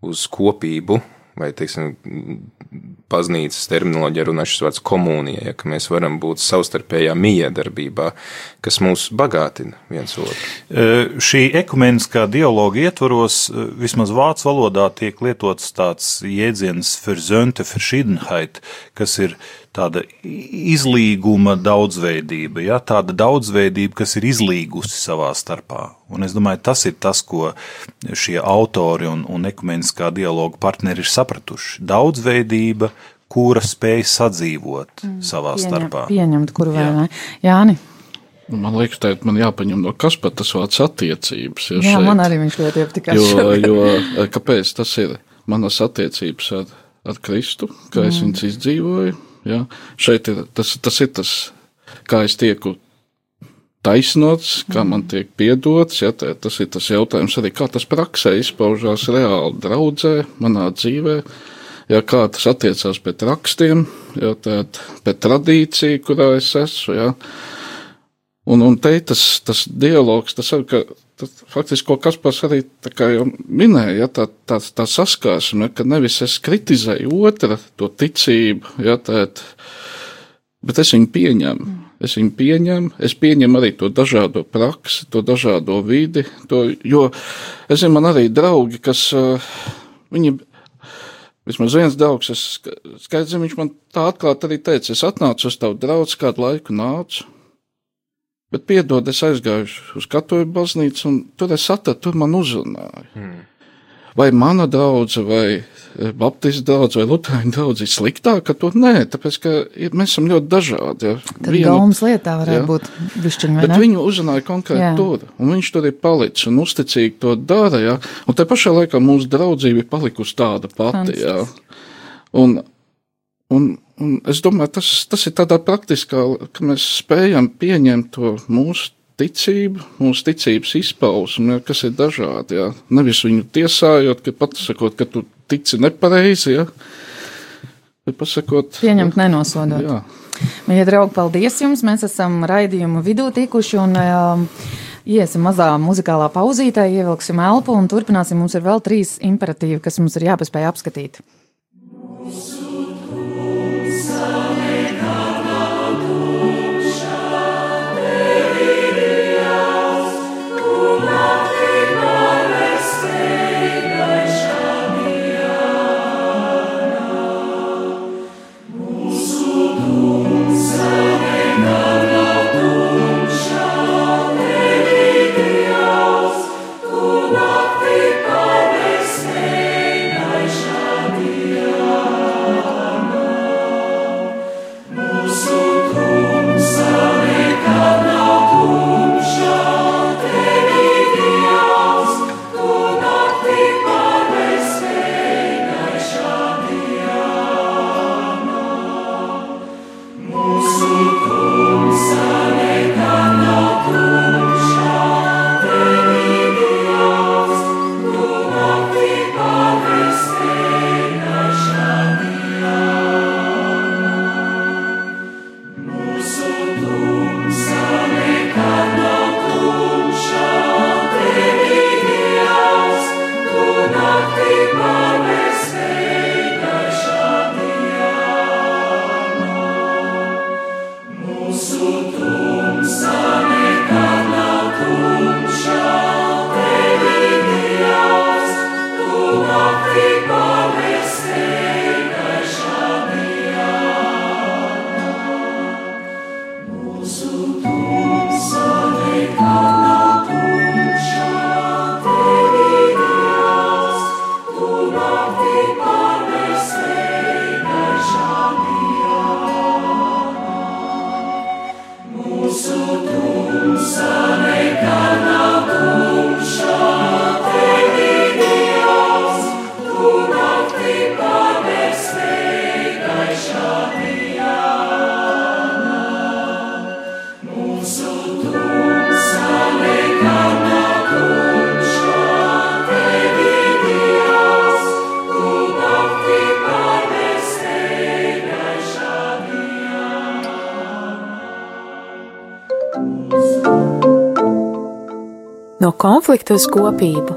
uz kopību, vai, teiksim, baznīcas terminoloģija runā šis vārds komunija, ja, ka mēs varam būt savstarpējā miedarbībā, kas mūs bagātina viens otru. E, šī ekumeniskā dialoga ietvaros, e, vismaz vācu valodā tiek lietots tāds jēdziens verzönte verschiedenheit, kas ir tāda izlīguma daudzveidība, ja, tāda daudzveidība, kas ir izlīgusi savā starpā. Un es domāju, tas ir tas, ko šie autori un, un ekumeniskā dialoga partneri ir sapratuši. Daudzveidība, kura spēj sadzīvot mm, savā pieņem, starpā. Pieņemt, kur vēl ne. Jāni. Man liekas, tā man jāpaņem no kas pat tas vārds attiecības. Ja Jā, šeit. man arī viņš ļoti iepatikās. Jo, jo, kāpēc tas ir manas attiecības ar, ar Kristu, kā mm. es viņas izdzīvoju, Ja? Šeit ir tas, tas ir tas, kā es tieku taisnots, kā man mm. tiek piedots. Ja, tā, tas ir tas jautājums arī, kā tas praksē izpaužās reāli draudzē, manā dzīvē. Ja, kā tas attiecās pret rakstiem, ja, tēt, pret tradīciju, kurā es esmu. Ja. Un, un te tas, tas dialogs, tas arī, ka tas, faktiski, ko Kaspars arī minēja, ja, tā, tā, tā saskarsme, ka nevis es kritizēju otra to ticību, ja, tēt, bet es viņu pieņemu. Es viņu pieņemu, es pieņemu arī to dažādo praksi, to dažādo vidi, to, jo es zinu, man arī draugi, kas viņi Vismaz viens draugs, es skaidrs, viņš man tā atklāti arī teica, es atnācu uz tavu draugu, kādu laiku nācu, Bet piedod, es aizgāju uz katoļu baznīcu, un tur es atradu, tur man uzrunāja. Hmm. Vai mana draudzene, vai eh, Baptistu draudzene, vai Lutāņu draudzene ir sliktāka? To nē, tāpēc, ka ir, mēs esam ļoti dažādi. Ja. Tad Vienu, gaumas lietā varētu ja. būt višķiņi, vai Bet ne? viņu uzrunāja konkrēti jā. tur, un viņš tur ir palicis un uzticīgi to dara, ja. Un te pašā laikā mūsu draudzība ir palikusi tāda pati, ja. Un, un Un es domāju, tas, tas ir tādā praktiskā, ka mēs spējam pieņemt to mūsu ticību, mūsu ticības izpausmi, ja, kas ir dažādi. Ja. Nevis viņu tiesājot, ka pasakot, ka tu tici nepareizi, ja, bet pasakot. Pieņemt nenosodot. Jā. Mīļie draugi, paldies jums! Mēs esam raidījumu vidū tikuši un um, iesim mazā muzikālā pauzītē, ievilksim elpu un turpināsim. Mums ir vēl trīs imperatīvi, kas mums ir jāpaspēj apskatīt. Konfliktu uz kopību.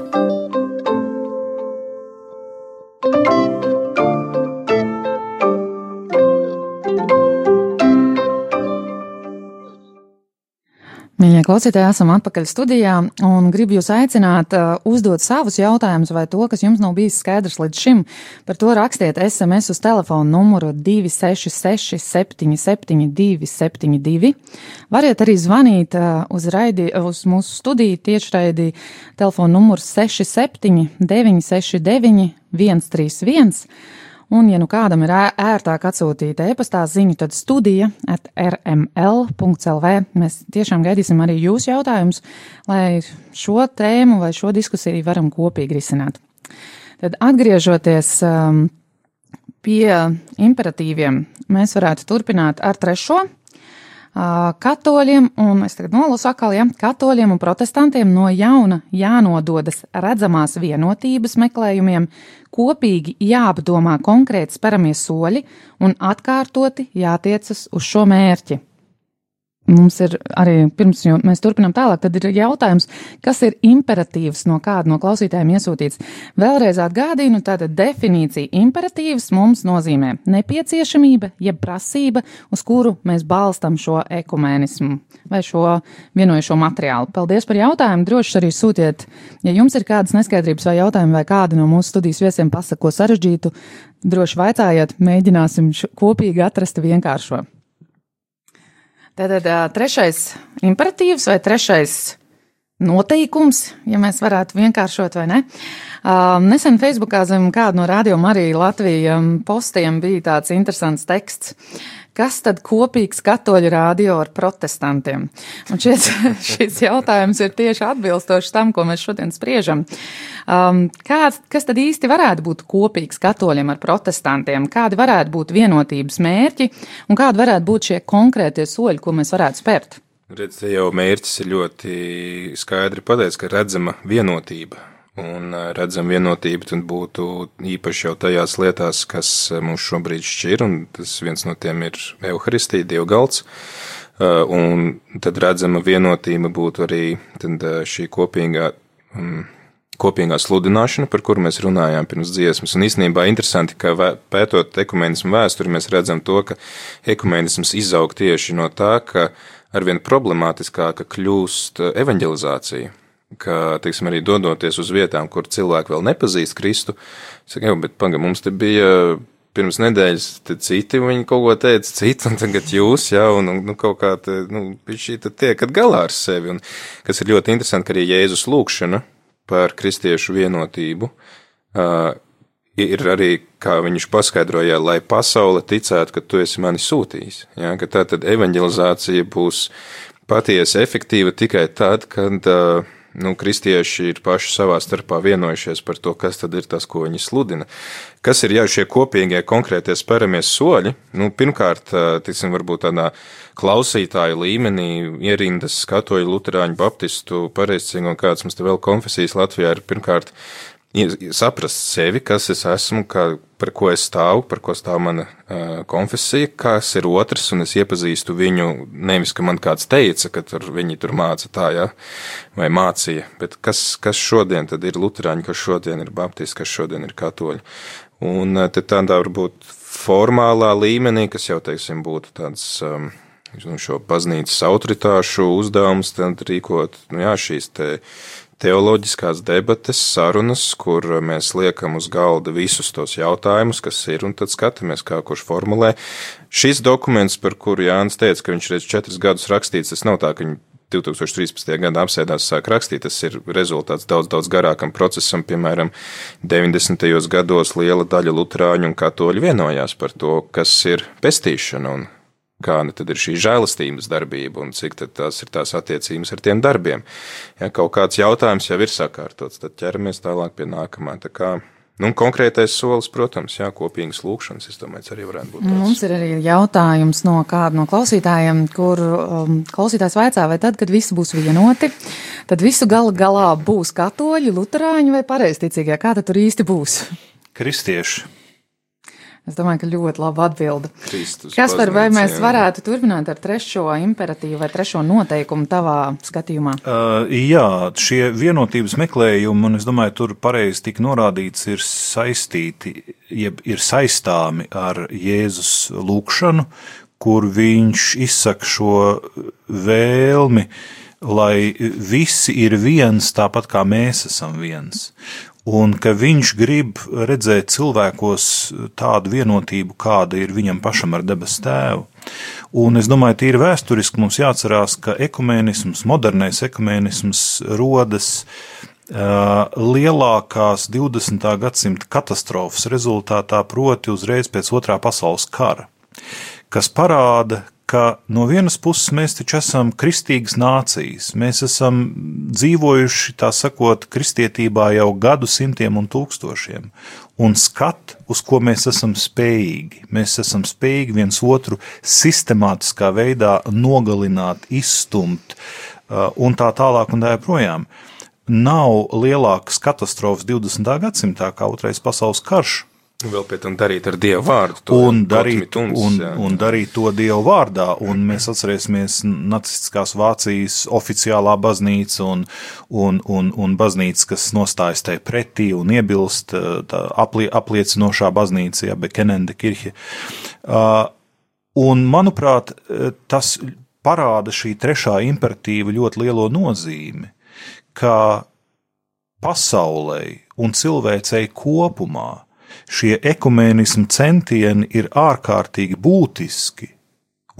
Mīļie klausītāji, esam atpakaļ studijā un gribu jūs aicināt uh, uzdot savus jautājumus vai to, kas jums nav bijis skaidrs līdz šim. Par to rakstiet SMS uz telefonu numuru 266 77 272. Variet arī zvanīt uh, uz, raidi, uz mūsu studiju tiešraidi telefonu numurs 67 969 131. Un, ja nu kādam ir ērtāk atsūtīt e-pastā ziņu, tad studija at rml.lv. Mēs tiešām gaidīsim arī jūsu jautājumus, lai šo tēmu vai šo diskusiju varam kopīgi risināt. Tad atgriežoties um, pie imperatīviem, mēs varētu turpināt ar trešo katoļiem, un es tagad nolasu atkal, ja, katoļiem un protestantiem no jauna jānododas redzamās vienotības meklējumiem, kopīgi jāapdomā konkrēti speramie soļi un atkārtoti jātiecas uz šo mērķi. Mums ir arī pirms mēs turpinām tālāk, tad ir jautājums, kas ir imperatīvs no kāda no klausītājiem iesūtīts. Vēlreiz atgādinu, tātad definīcija imperatīvs mums nozīmē nepieciešamība, jeb prasība, uz kuru mēs balstam šo ekumēnismu vai šo vienojušo materiālu. Paldies par jautājumu, droši arī sūtiet, ja jums ir kādas neskaidrības vai jautājumi vai kādi no mūsu studijas viesiem pasako sarežģītu, droši vaicājiet, mēģināsim kopīgi atrast vienkāršo. Tātad trešais imperatīvs vai trešais noteikums, ja mēs varētu vienkāršot vai ne. Nesen Facebookā zem kādu no rādījuma arī Latvija postiem bija tāds interesants teksts. Kas tad kopīgs katoļu rādio ar protestantiem? Un šis, šis jautājums ir tieši atbilstošs tam, ko mēs šodien spriežam. Um, kāds, kas tad īsti varētu būt kopīgs katoļiem ar protestantiem? Kādi varētu būt vienotības mērķi un kādi varētu būt šie konkrētie soļi, ko mēs varētu spērt? Redz, jau mērķis ir ļoti skaidri pateicis, ka redzama vienotība un redzam vienotību, tad būtu īpaši jau tajās lietās, kas mums šobrīd šķir, un tas viens no tiem ir Euharistija, Dievgalds. Un tad redzama vienotība būtu arī šī kopīgā, kopīgā sludināšana, par kuru mēs runājām pirms dziesmas. Un īstenībā interesanti, ka pētot ekumenismu vēsturi, mēs redzam to, ka ekumenisms izaug tieši no tā, ka arvien problemātiskāka kļūst evanģelizācija ka, teiksim, arī dodoties uz vietām, kur cilvēki vēl nepazīst Kristu, saka, jau, bet pagaidi, mums te bija pirms nedēļas citi, viņi kaut ko teica, citi, un tagad jūs, jā, un, nu, kaut kā, te, nu, šī tad tiekat galā ar sevi, un kas ir ļoti interesanti, ka arī Jēzus lūkšana par kristiešu vienotību, uh, ir arī, kā viņš paskaidroja, lai pasaule ticētu, ka tu esi mani sūtījis, jā, ka tā tad evanģelizācija būs patiesi efektīva tikai tad, kad uh, nu, kristieši ir paši savā starpā vienojušies par to, kas tad ir tas, ko viņi sludina. Kas ir jau šie kopīgie konkrētie spēramies soļi? Nu, pirmkārt, tiksim, varbūt tādā klausītāju līmenī ierindas katoļu, luterāņu, baptistu, pareizcīgu un kāds mums te vēl konfesijas Latvijā ir pirmkārt saprast sevi, kas es esmu, kā, par ko es stāvu, par ko stāv mana uh, konfesija, kas ir otrs, un es iepazīstu viņu nevis, ka man kāds teica, ka tur viņi tur māca tā, ja, vai mācīja, bet kas, kas šodien tad ir luterāņi, kas šodien ir baptisti, kas šodien ir katoļi. Un uh, te tādā varbūt formālā līmenī, kas jau, teiksim, būtu tāds. Um, šo baznīcas autoritāšu uzdevums tad rīkot, nu jā, šīs te teoloģiskās debates, sarunas, kur mēs liekam uz galda visus tos jautājumus, kas ir, un tad skatāmies, kā kurš formulē. Šis dokuments, par kuru Jānis teica, ka viņš reiz četrus gadus rakstīts, tas nav tā, ka viņi 2013. gadā apsēdās sāk rakstīt, tas ir rezultāts daudz, daudz garākam procesam, piemēram, 90. gados liela daļa luterāņu un katoļu vienojās par to, kas ir pestīšana un kāda tad ir šī žēlastības darbība un cik tās ir tās attiecības ar tiem darbiem. Ja kaut kāds jautājums jau ir sakārtots, tad ķeramies tālāk pie nākamā. Tā kā, nu, konkrētais solis, protams, jā, kopīgas lūkšanas, es domāju, arī varētu būt. Tāds. Mums ir arī jautājums no kāda no klausītājiem, kur um, klausītājs vaicā, vai tad, kad visi būs vienoti, tad visu gala galā būs katoļi, luterāņi vai pareizticīgie? Kā tad tur īsti būs? Kristieši. Es domāju, ka ļoti laba atbilde. Kristus Kas par vai mēs jā. varētu turpināt ar trešo imperatīvu vai trešo noteikumu tavā skatījumā? Uh, jā, šie vienotības meklējumi, un es domāju, tur pareizi tika norādīts, ir saistīti, jeb ir saistāmi ar Jēzus lūgšanu, kur viņš izsaka šo vēlmi, lai visi ir viens, tāpat kā mēs esam viens. Un ka viņš grib redzēt cilvēkos tādu vienotību, kāda ir viņam pašam ar debesu tēvu. Un es domāju, tīri vēsturiski mums jāatcerās, ka ekumēnisms, modernais ekumēnisms rodas lielākās 20. gadsimta katastrofas rezultātā, proti uzreiz pēc otrā pasaules kara, kas parāda, ka no vienas puses mēs taču esam kristīgas nācijas. Mēs esam dzīvojuši, tā sakot, kristietībā jau gadu simtiem un tūkstošiem. Un skat, uz ko mēs esam spējīgi. Mēs esam spējīgi viens otru sistemātiskā veidā nogalināt, izstumt uh, un tā tālāk un tā joprojām. Nav lielākas katastrofas 20. gadsimtā kā Otrais pasaules karš, Vēl pie tam darīt ar Dievu vārdu. to un darīt, Gotmituns, un, jā. un darīt to Dievu vārdā. Un mēs atcerēsimies nacistiskās Vācijas oficiālā baznīca un, un, un, un baznīca, kas nostājas tai pretī un iebilst, tā aplie, apliecinošā baznīca, ja Bekenende kirhe. Uh, un, manuprāt, tas parāda šī trešā imperatīva ļoti lielo nozīmi, ka pasaulē un cilvēcei kopumā šie ekumēnismu centieni ir ārkārtīgi būtiski,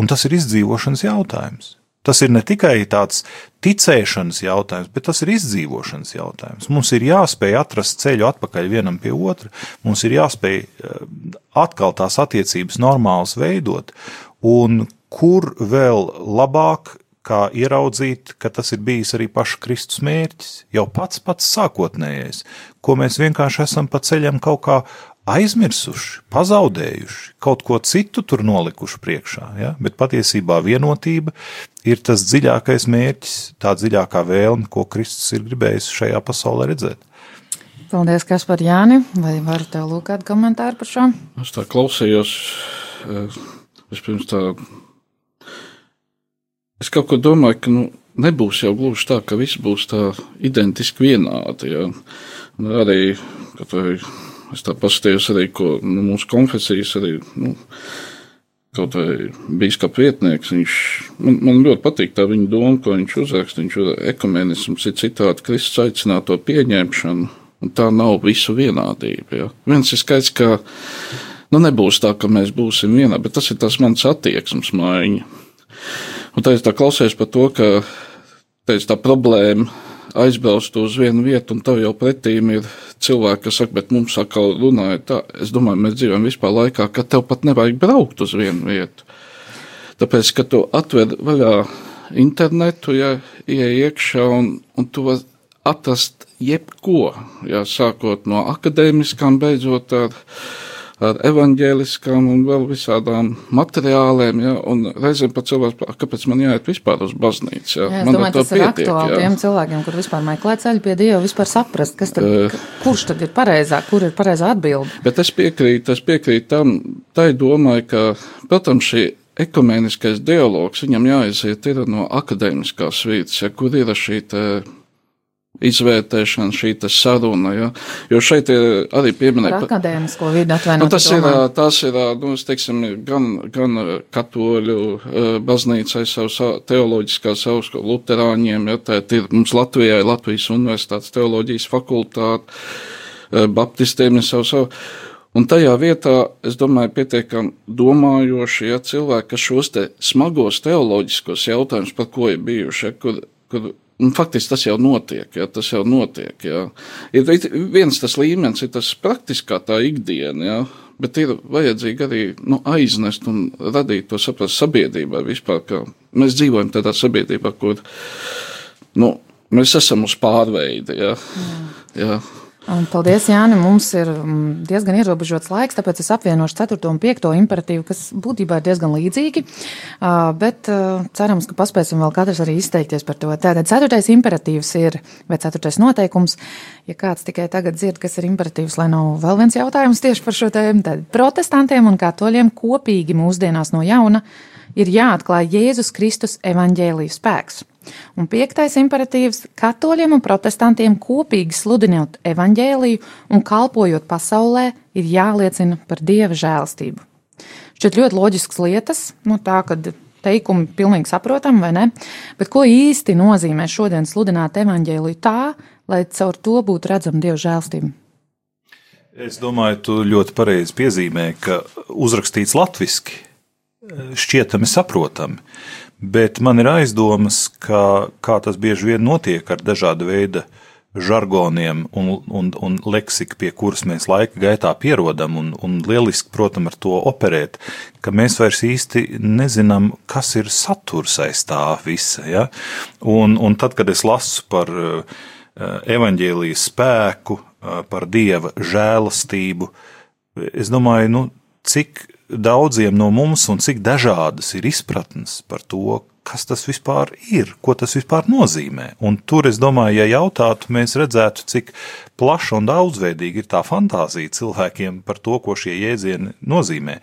un tas ir izdzīvošanas jautājums. Tas ir ne tikai tāds ticēšanas jautājums, bet tas ir izdzīvošanas jautājums. Mums ir jāspēj atrast ceļu atpakaļ vienam pie otra, mums ir jāspēj eh, atkal tās attiecības normālas veidot, un kur vēl labāk kā ieraudzīt, ka tas ir bijis arī paša Kristus mērķis, jau pats pats sākotnējais, ko mēs vienkārši esam pa ceļam kaut kā aizmirsuši, pazaudējuši, kaut ko citu tur nolikuši priekšā. Ja? Bet patiesībā vienotība ir tas dziļākais mērķis, tā dziļākā vēlme, ko Kristus ir gribējis šajā pasaulē redzēt. Paldies, kas par Jāni. Vai varu tev lūgt kādu komentāru par šo? Es tā klausījos, eh, vispirms tā. Es kaut ko domāju, ka nu, nebūs jau gluži tā, ka viss būs tā identiski vienādi. Ja? Un arī, kad vai, es tā paskatījos arī, ko nu, mūsu konfesijas arī. Nu, Kaut vai biskupa vietnieks, viņš man, man ļoti patīk tā viņa doma, ko viņš uzraksta. Viņš ir ekumenisms, ir citādi Kristus aicināto pieņemšanu, un tā nav visu vienādība. Ja. Viens ir skaidrs, ka nu, nebūs tā, ka mēs būsim vienā, bet tas ir tas mans attieksmes maiņa. Un tā es tā klausījos par to, ka teic, tā problēma aizbraukt uz vienu vietu, un tev jau pretīm ir cilvēki, kas saka, bet mums atkal runāja tā. Es domāju, mēs dzīvojam vispār laikā, ka tev pat nevajag braukt uz vienu vietu. Tāpēc, ka tu atver vaļā internetu, ja ieej iekšā, un, un tu vari atrast jebko, ja sākot no akadēmiskām, beidzot ar ar evaņģēliskām un vēl visādām materiāliem, ja, un reizēm pat cilvēks, kāpēc man jāiet vispār uz baznīcu, ja, Jā, es man domāju, tas ir aktuāli ja. tiem cilvēkiem, kur vispār meklē ceļu pie Dieva, vispār saprast, kas tad, Eh. kurš tad ir pareizā, kur ir pareizā atbilde. Bet es piekrītu, es piekrītu tam, tai domai, ka, protams, šī ekumēniskais dialogs viņam jāiziet ir no akadēmiskās vīdes, ja, kur ir šī te izvērtēšana, šī saruna, ja, jo šeit ir arī pieminēta. akadēmisko vidi Nu, atvainot. tas, ir, tas ir, nu, teiksim, gan, gan katoļu baznīcai savs teoloģiskās augstsko luterāņiem, ja tā ir mums Latvijā ir Latvijas universitātes teoloģijas fakultāte, baptistiem ir savu savu. Un tajā vietā, es domāju, pietiekami domājoši ja, cilvēki, kas šos te smagos teoloģiskos jautājumus, par ko ir bijuši, ja, kur, kur un faktiski tas jau notiek, ja, tas jau notiek. Ja. Ir viens tas līmenis, ir tas praktiskā tā ikdiena, ja, bet ir vajadzīgi arī nu, aiznest un radīt to saprast sabiedrībai vispār, ka mēs dzīvojam tādā sabiedrībā, kur nu, mēs esam uz pārveidi. Ja. Ja. Paldies, Jāni. Mums ir mm, diezgan ierobežots laiks, tāpēc es apvienošu 4. un 5. imperatīvu, kas būtībā ir diezgan līdzīgi. Bet cerams, ka paspēsim vēl katrs arī izteikties par to. Tātad 4. imperatīvs ir, vai 4. noteikums, ja kāds tikai tagad dzird, kas ir imperatīvs, lai nav vēl viens jautājums tieši par šo tēmu, tad protestantiem un katoļiem kopīgi mūsdienās no jauna ir jāatklāj Jēzus Kristus evaņģēlijas spēks. Un piektais imperatīvs - katoļiem un protestantiem kopīgi sludinot evaņģēliju un kalpojot pasaulē, ir jāliecina par dieva žēlastību. Šķiet ļoti loģisks lietas, nu tā, kad teikumi pilnīgi saprotam, vai ne? Bet ko īsti nozīmē šodien sludināt evaņģēliju tā, lai caur to būtu redzama dieva žēlastība? Es domāju, tu ļoti pareizi piezīmē, ka uzrakstīts latviešu šķietami saprotami. Bet man ir aizdomas, ka kā tas bieži vien notiek ar dažādu veidu žargoniem un, un, un leksiku, pie kuras mēs laika gaitā pierodam, un, un lieliski, protams, ar to operēt, ka mēs vairs īsti nezinām, kas ir saturs aiz tā visa. Ja? Un, un tad, kad es lasu par uh, evaņģēlijas spēku, uh, par dieva žēlastību, es domāju, nu, cik daudziem no mums un cik dažādas ir izpratnes par to, kas tas vispār ir, ko tas vispār nozīmē. Un tur, es domāju, ja jautātu, mēs redzētu, cik plaša un daudzveidīga ir tā fantāzija cilvēkiem par to, ko šie jēdzieni nozīmē.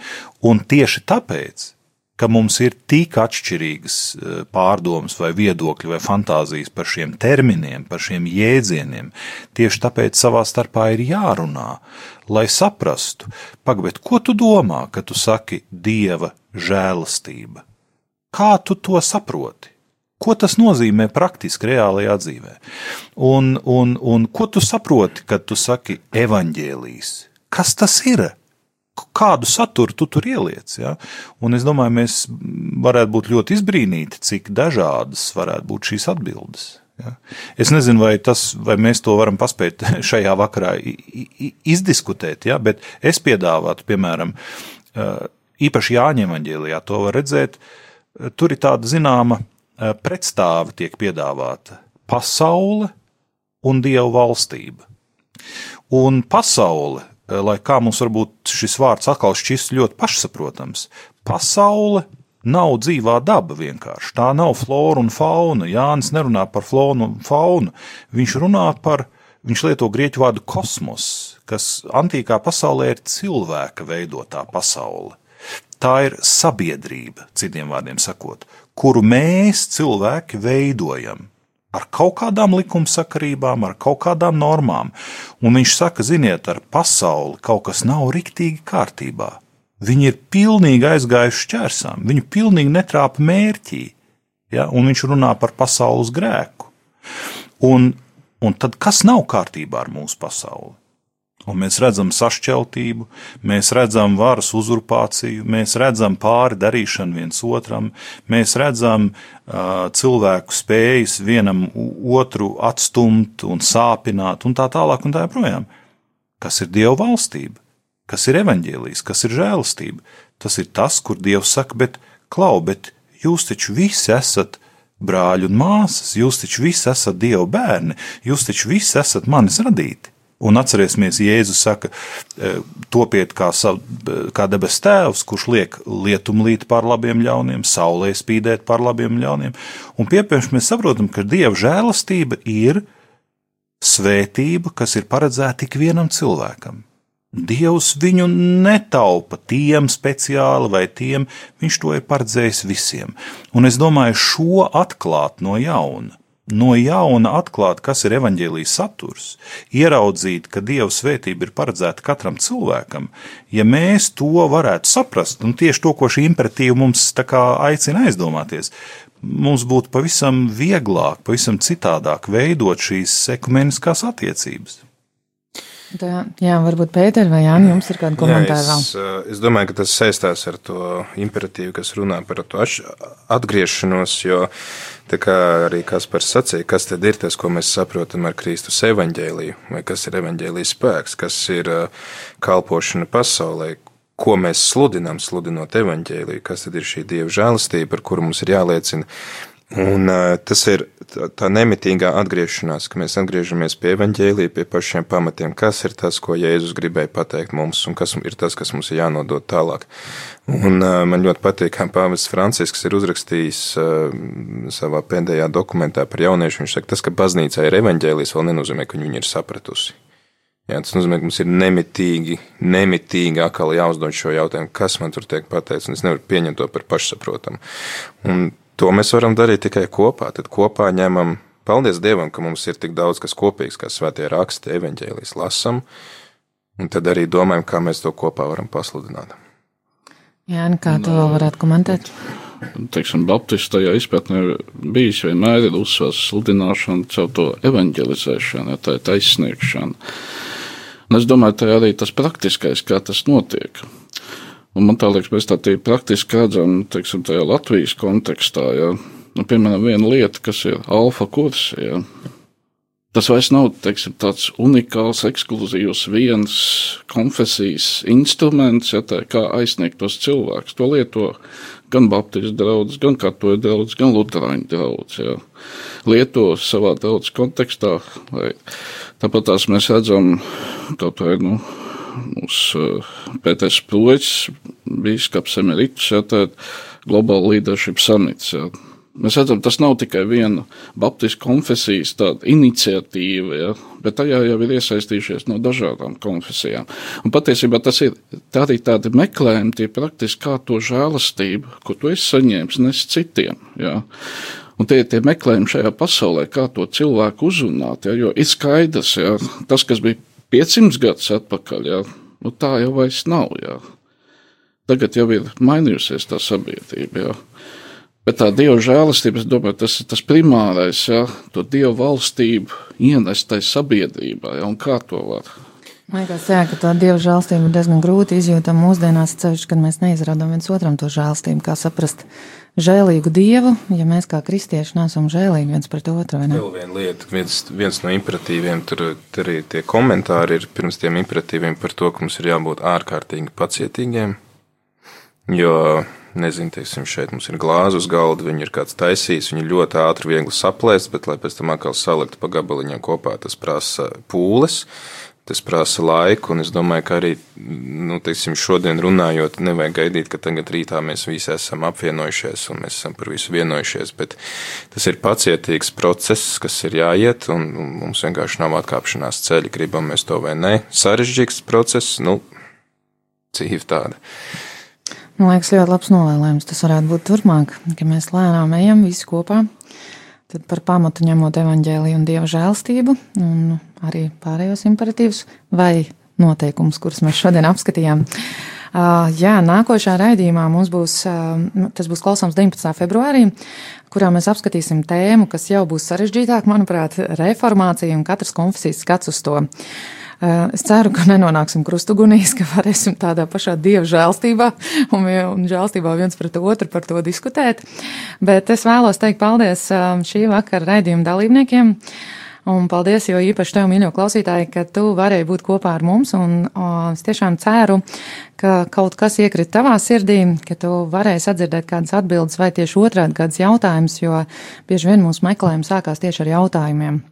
Un tieši tāpēc ka mums ir tik atšķirīgas eh, pārdomas, vai viedokļi, vai fantāzijas par šiem terminiem, par šiem jēdzieniem. Tieši tāpēc savā starpā ir jārunā, lai saprastu, pagaidi, ko tu domā, kad tu saki dieva žēlastība. Kā tu to saproti? Ko tas nozīmē praktiski, reālajā dzīvē? Un, un, un ko tu saproti, kad tu saki evaņģēlijas? Kas tas ir? kādu saturu tu tur ieliec. Ja? Un es domāju, mēs varētu būt ļoti izbrīnīti, cik dažādas varētu būt šīs atbildes. Ja? Es nezinu, vai, tas, vai mēs to varam paspēt šajā vakarā izdiskutēt, ja? bet es piedāvātu, piemēram, īpaši Jāņa evanģēlijā to var redzēt, tur ir tāda zināma pretstāve tiek piedāvāta - pasaule un dievu valstība. Un pasaule lai kā mums varbūt šis vārds atkal šķist ļoti pašsaprotams, pasaule nav dzīvā daba vienkārši. Tā nav flora un fauna. Jānis nerunā par floru un faunu. Viņš runā par, viņš lieto grieķu vārdu kosmos, kas antīkā pasaulē ir cilvēka veidotā pasaule. Tā ir sabiedrība, citiem vārdiem sakot, kuru mēs cilvēki veidojam ar kaut kādām likumsakarībām, ar kaut kādām normām. Un viņš saka, ziniet, ar pasauli kaut kas nav riktīgi kārtībā. Viņi ir pilnīgi aizgājuši šķērsām, viņi pilnīgi netrāpa mērķī, ja? un viņš runā par pasaules grēku. Un, un tad kas nav kārtībā ar mūsu pasauli? Un mēs redzam sašķeltību, mēs redzam varas uzurpāciju, mēs redzam pāri darīšanu viens otram, mēs redzam uh, cilvēku spējas vienam otru atstumt un sāpināt un tā tālāk un tā joprojām. Kas ir Dieva valstība? Kas ir evaņģēlijs, kas ir žēlastība? Tas ir tas, kur Dievs saka, bet klau, bet jūs taču visi esat brāļi un māsas, jūs taču visi esat Dieva bērni, jūs taču visi esat manis radīti. Un atcerēsimies, Jēzus saka, e, topiet kā, sav, kā debes tēvs, kurš liek lietumlīt par labiem ļauniem, saulē spīdēt par labiem ļauniem. Un piepieši mēs saprotam, ka Dieva žēlastība ir svētība, kas ir paredzēta tik vienam cilvēkam. Dievs viņu netaupa tiem speciāli vai tiem, viņš to ir paredzējis visiem. Un es domāju, šo atklāt no jauna no jauna atklāt, kas ir evaņģēlijas saturs, ieraudzīt, ka Dieva svētība ir paredzēta katram cilvēkam, ja mēs to varētu saprast, un tieši to, ko šī imperatīva mums aicina aizdomāties, mums būtu pavisam vieglāk, pavisam citādāk veidot šīs ekumeniskās attiecības. Tā, jā, varbūt Pēter vai Jānis, jums ir kāda komentāra vēl? Es, eh, es domāju, ka tas saistās ar to imperatīvu, kas runā par to atgriešanos, jo tā kā arī Kaspars sacīja, kas tad ir tas, ko mēs saprotam ar Kristus evaņģēliju, vai kas ir evaņģēlijas spēks, kas ir eh, kalpošana pasaulē, ko mēs sludinām, sludinot evaņģēliju, kas tad ir šī Dieva žēlastība, par kuru mums ir jāliecina Un tas ir tā, nemitīgā atgriešanās, ka mēs atgriežamies pie evaņģēlīja, pie pašiem pamatiem, kas ir tas, ko Jēzus gribēja pateikt mums, un kas ir tas, kas mums ir jānodod tālāk. Un man ļoti patīk, kā Pāvests Francisks ir uzrakstījis savā pēdējā dokumentā par jauniešu. Viņš saka, tas, ka baznīcā ir evaņģēlijs, vēl nenozīmē, ka viņi ir sapratusi. Jā, tas nozīmē, ka mums ir nemitīgi, nemitīgi atkal jāuzdod šo jautājumu, kas man tur tiek pateikts, un es nevaru pieņemt to par pašsaprotamu. Un To mēs varam darīt tikai kopā. Tad kopā ņemam, paldies Dievam, ka mums ir tik daudz kas kopīgs, kā svētie raksti, evaņģēlijas lasam, un tad arī domājam, kā mēs to kopā varam pasludināt. Jā, kā to vēl varētu komentēt? Teiksim, Baptistu tajā izpratnē bijis vienmēr ir uzsvars sludināšana caur to evaņģelizēšanu, tā ir taisniegšana. Un es domāju, tā arī tas praktiskais, kā tas notiek. Un man tā liekas, mēs tā praktiski redzam, teiksim, tajā Latvijas kontekstā, ja, nu, piemēram, viena lieta, kas ir alfa kurs, ja, tas vairs nav, teiksim, tāds unikāls, ekskluzīvs viens konfesijas instruments, ja tā kā aizsniegt tos cilvēkus. To lieto gan Baptistu draugs, gan Katoļu draugs, gan Lutāņu draugs. Ja. Lieto savā draudzes kontekstā. Vai, tāpat tās mēs redzam kaut vai, nu, mūsu eh, Pēters Proļs, bīskaps emerits, ja, Global Leadership Summits. Ja. Mēs redzam, tas nav tikai viena Baptistu konfesijas iniciatīva, ja, bet tajā jau ir iesaistījušies no dažādām konfesijām. Un patiesībā tas ir tā arī tādi meklējumi, tie praktiski kā to žēlastību, ko tu esi saņēmis, nes citiem. Ja. Un tie ir tie meklējumi šajā pasaulē, kā to cilvēku uzrunāt. Ja, jo ir skaidrs, ja, tas, kas bija 500 gadus atpakaļ, jā, nu tā jau vairs nav. Jā. Tagad jau ir mainījusies tā sabiedrība. Jā. Bet tā dieva žēlastība, es domāju, tas ir tas primārais, jā, to dievu valstību ienestai sabiedrībā, jā, un kā to var. Man liekas, jā, ka tā dieva žēlastība ir diezgan grūti izjūtama mūsdienās, ceļš, kad mēs neizrādām viens otram to žēlastību, kā saprast žēlīgu dievu, ja mēs kā kristieši nesam žēlīgi viens pret otru. Vēl viena lieta, viens, viens no imperatīviem, tur, tur arī tie komentāri ir pirms tiem imperatīviem par to, ka mums ir jābūt ārkārtīgi pacietīgiem, jo, nezinu, teiksim, šeit mums ir glāze uz galda, viņi ir kāds taisījis, viņi ļoti ātri viegli saplēst, bet, lai pēc tam atkal salikt pa gabaliņiem kopā, tas prasa pūles. Tas prasa laiku, un es domāju, ka arī nu, teiksim, šodien runājot, nevajag gaidīt, ka tagad rītā mēs visi esam apvienojušies un mēs esam par visu vienojušies. Bet tas ir pacietīgs process, kas ir jāiet, un mums vienkārši nav atkāpšanās ceļa, gribam mēs to vai nē. Sarežģīts process, nu, dzīve tāda. Man liekas, ļoti labs novēlējums. Tas varētu būt turpmāk, ka mēs lēnām ejam visi kopā Tad par pamatu ņemot evaņģēliju un dieva žēlstību, un arī pārējos imperatīvus vai noteikumus, kurus mēs šodien apskatījām. Uh, jā, nākošā raidījumā mums būs, uh, tas būs klausāms 19. februārī, kurā mēs apskatīsim tēmu, kas jau būs sarežģītāk, manuprāt, reformācija un katras konfesijas skats uz to. Eh, es ceru, ka nenonāksim krustugunīs, ka varēsim tādā pašā dieva žēlstībā un, un žēlstībā viens pret otru par to diskutēt. Bet es vēlos teikt paldies eh, šī vakara raidījuma dalībniekiem. Un paldies, jo īpaši tev, mīļo klausītāji, ka tu varēji būt kopā ar mums. Un, o, es tiešām ceru, ka kaut kas iekrita tavā sirdī, ka tu varēsi atdzirdēt kādas atbildes vai tieši otrādi kādas jautājumus, jo bieži vien mūsu meklējumi sākās tieši ar jautājumiem.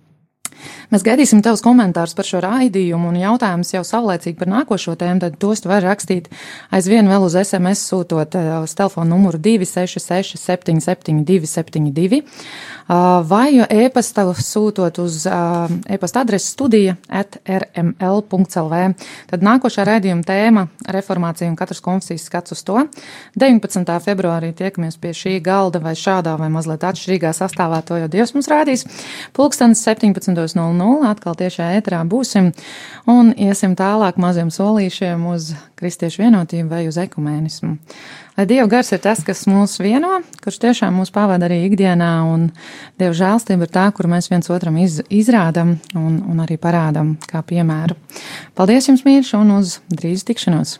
Mēs gaidīsim tavus komentārus par šo raidījumu un jautājumus jau saulēcīgi par nākošo tēmu, tad tos tu vari rakstīt aizvien vēl uz SMS sūtot uh, uz telefonu numuru 266 772 72 vai e-pasta sūtot uz uh, e-pasta adresi studija at rml.lv. Tad nākošā raidījuma tēma - reformācija un katras konfesijas skats uz to. 19. februārī tiekamies pie šī galda vai šādā vai mazliet atšķirīgā sastāvā, to jau Dievs mums rādīs. Pulkstens 17. 18.00 atkal tiešā ētrā būsim un iesim tālāk maziem solīšiem uz kristiešu vienotību vai uz ekumēnismu. Lai Dieva gars ir tas, kas mūs vieno, kurš tiešām mūs pavada arī ikdienā, un Dieva žēlstība ir tā, kur mēs viens otram iz, izrādam un, un arī parādam kā piemēru. Paldies jums, mīļš, un uz drīz tikšanos!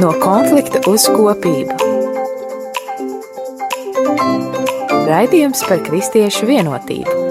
No konflikta uz kopību. Raidījums par kristiešu vienotību.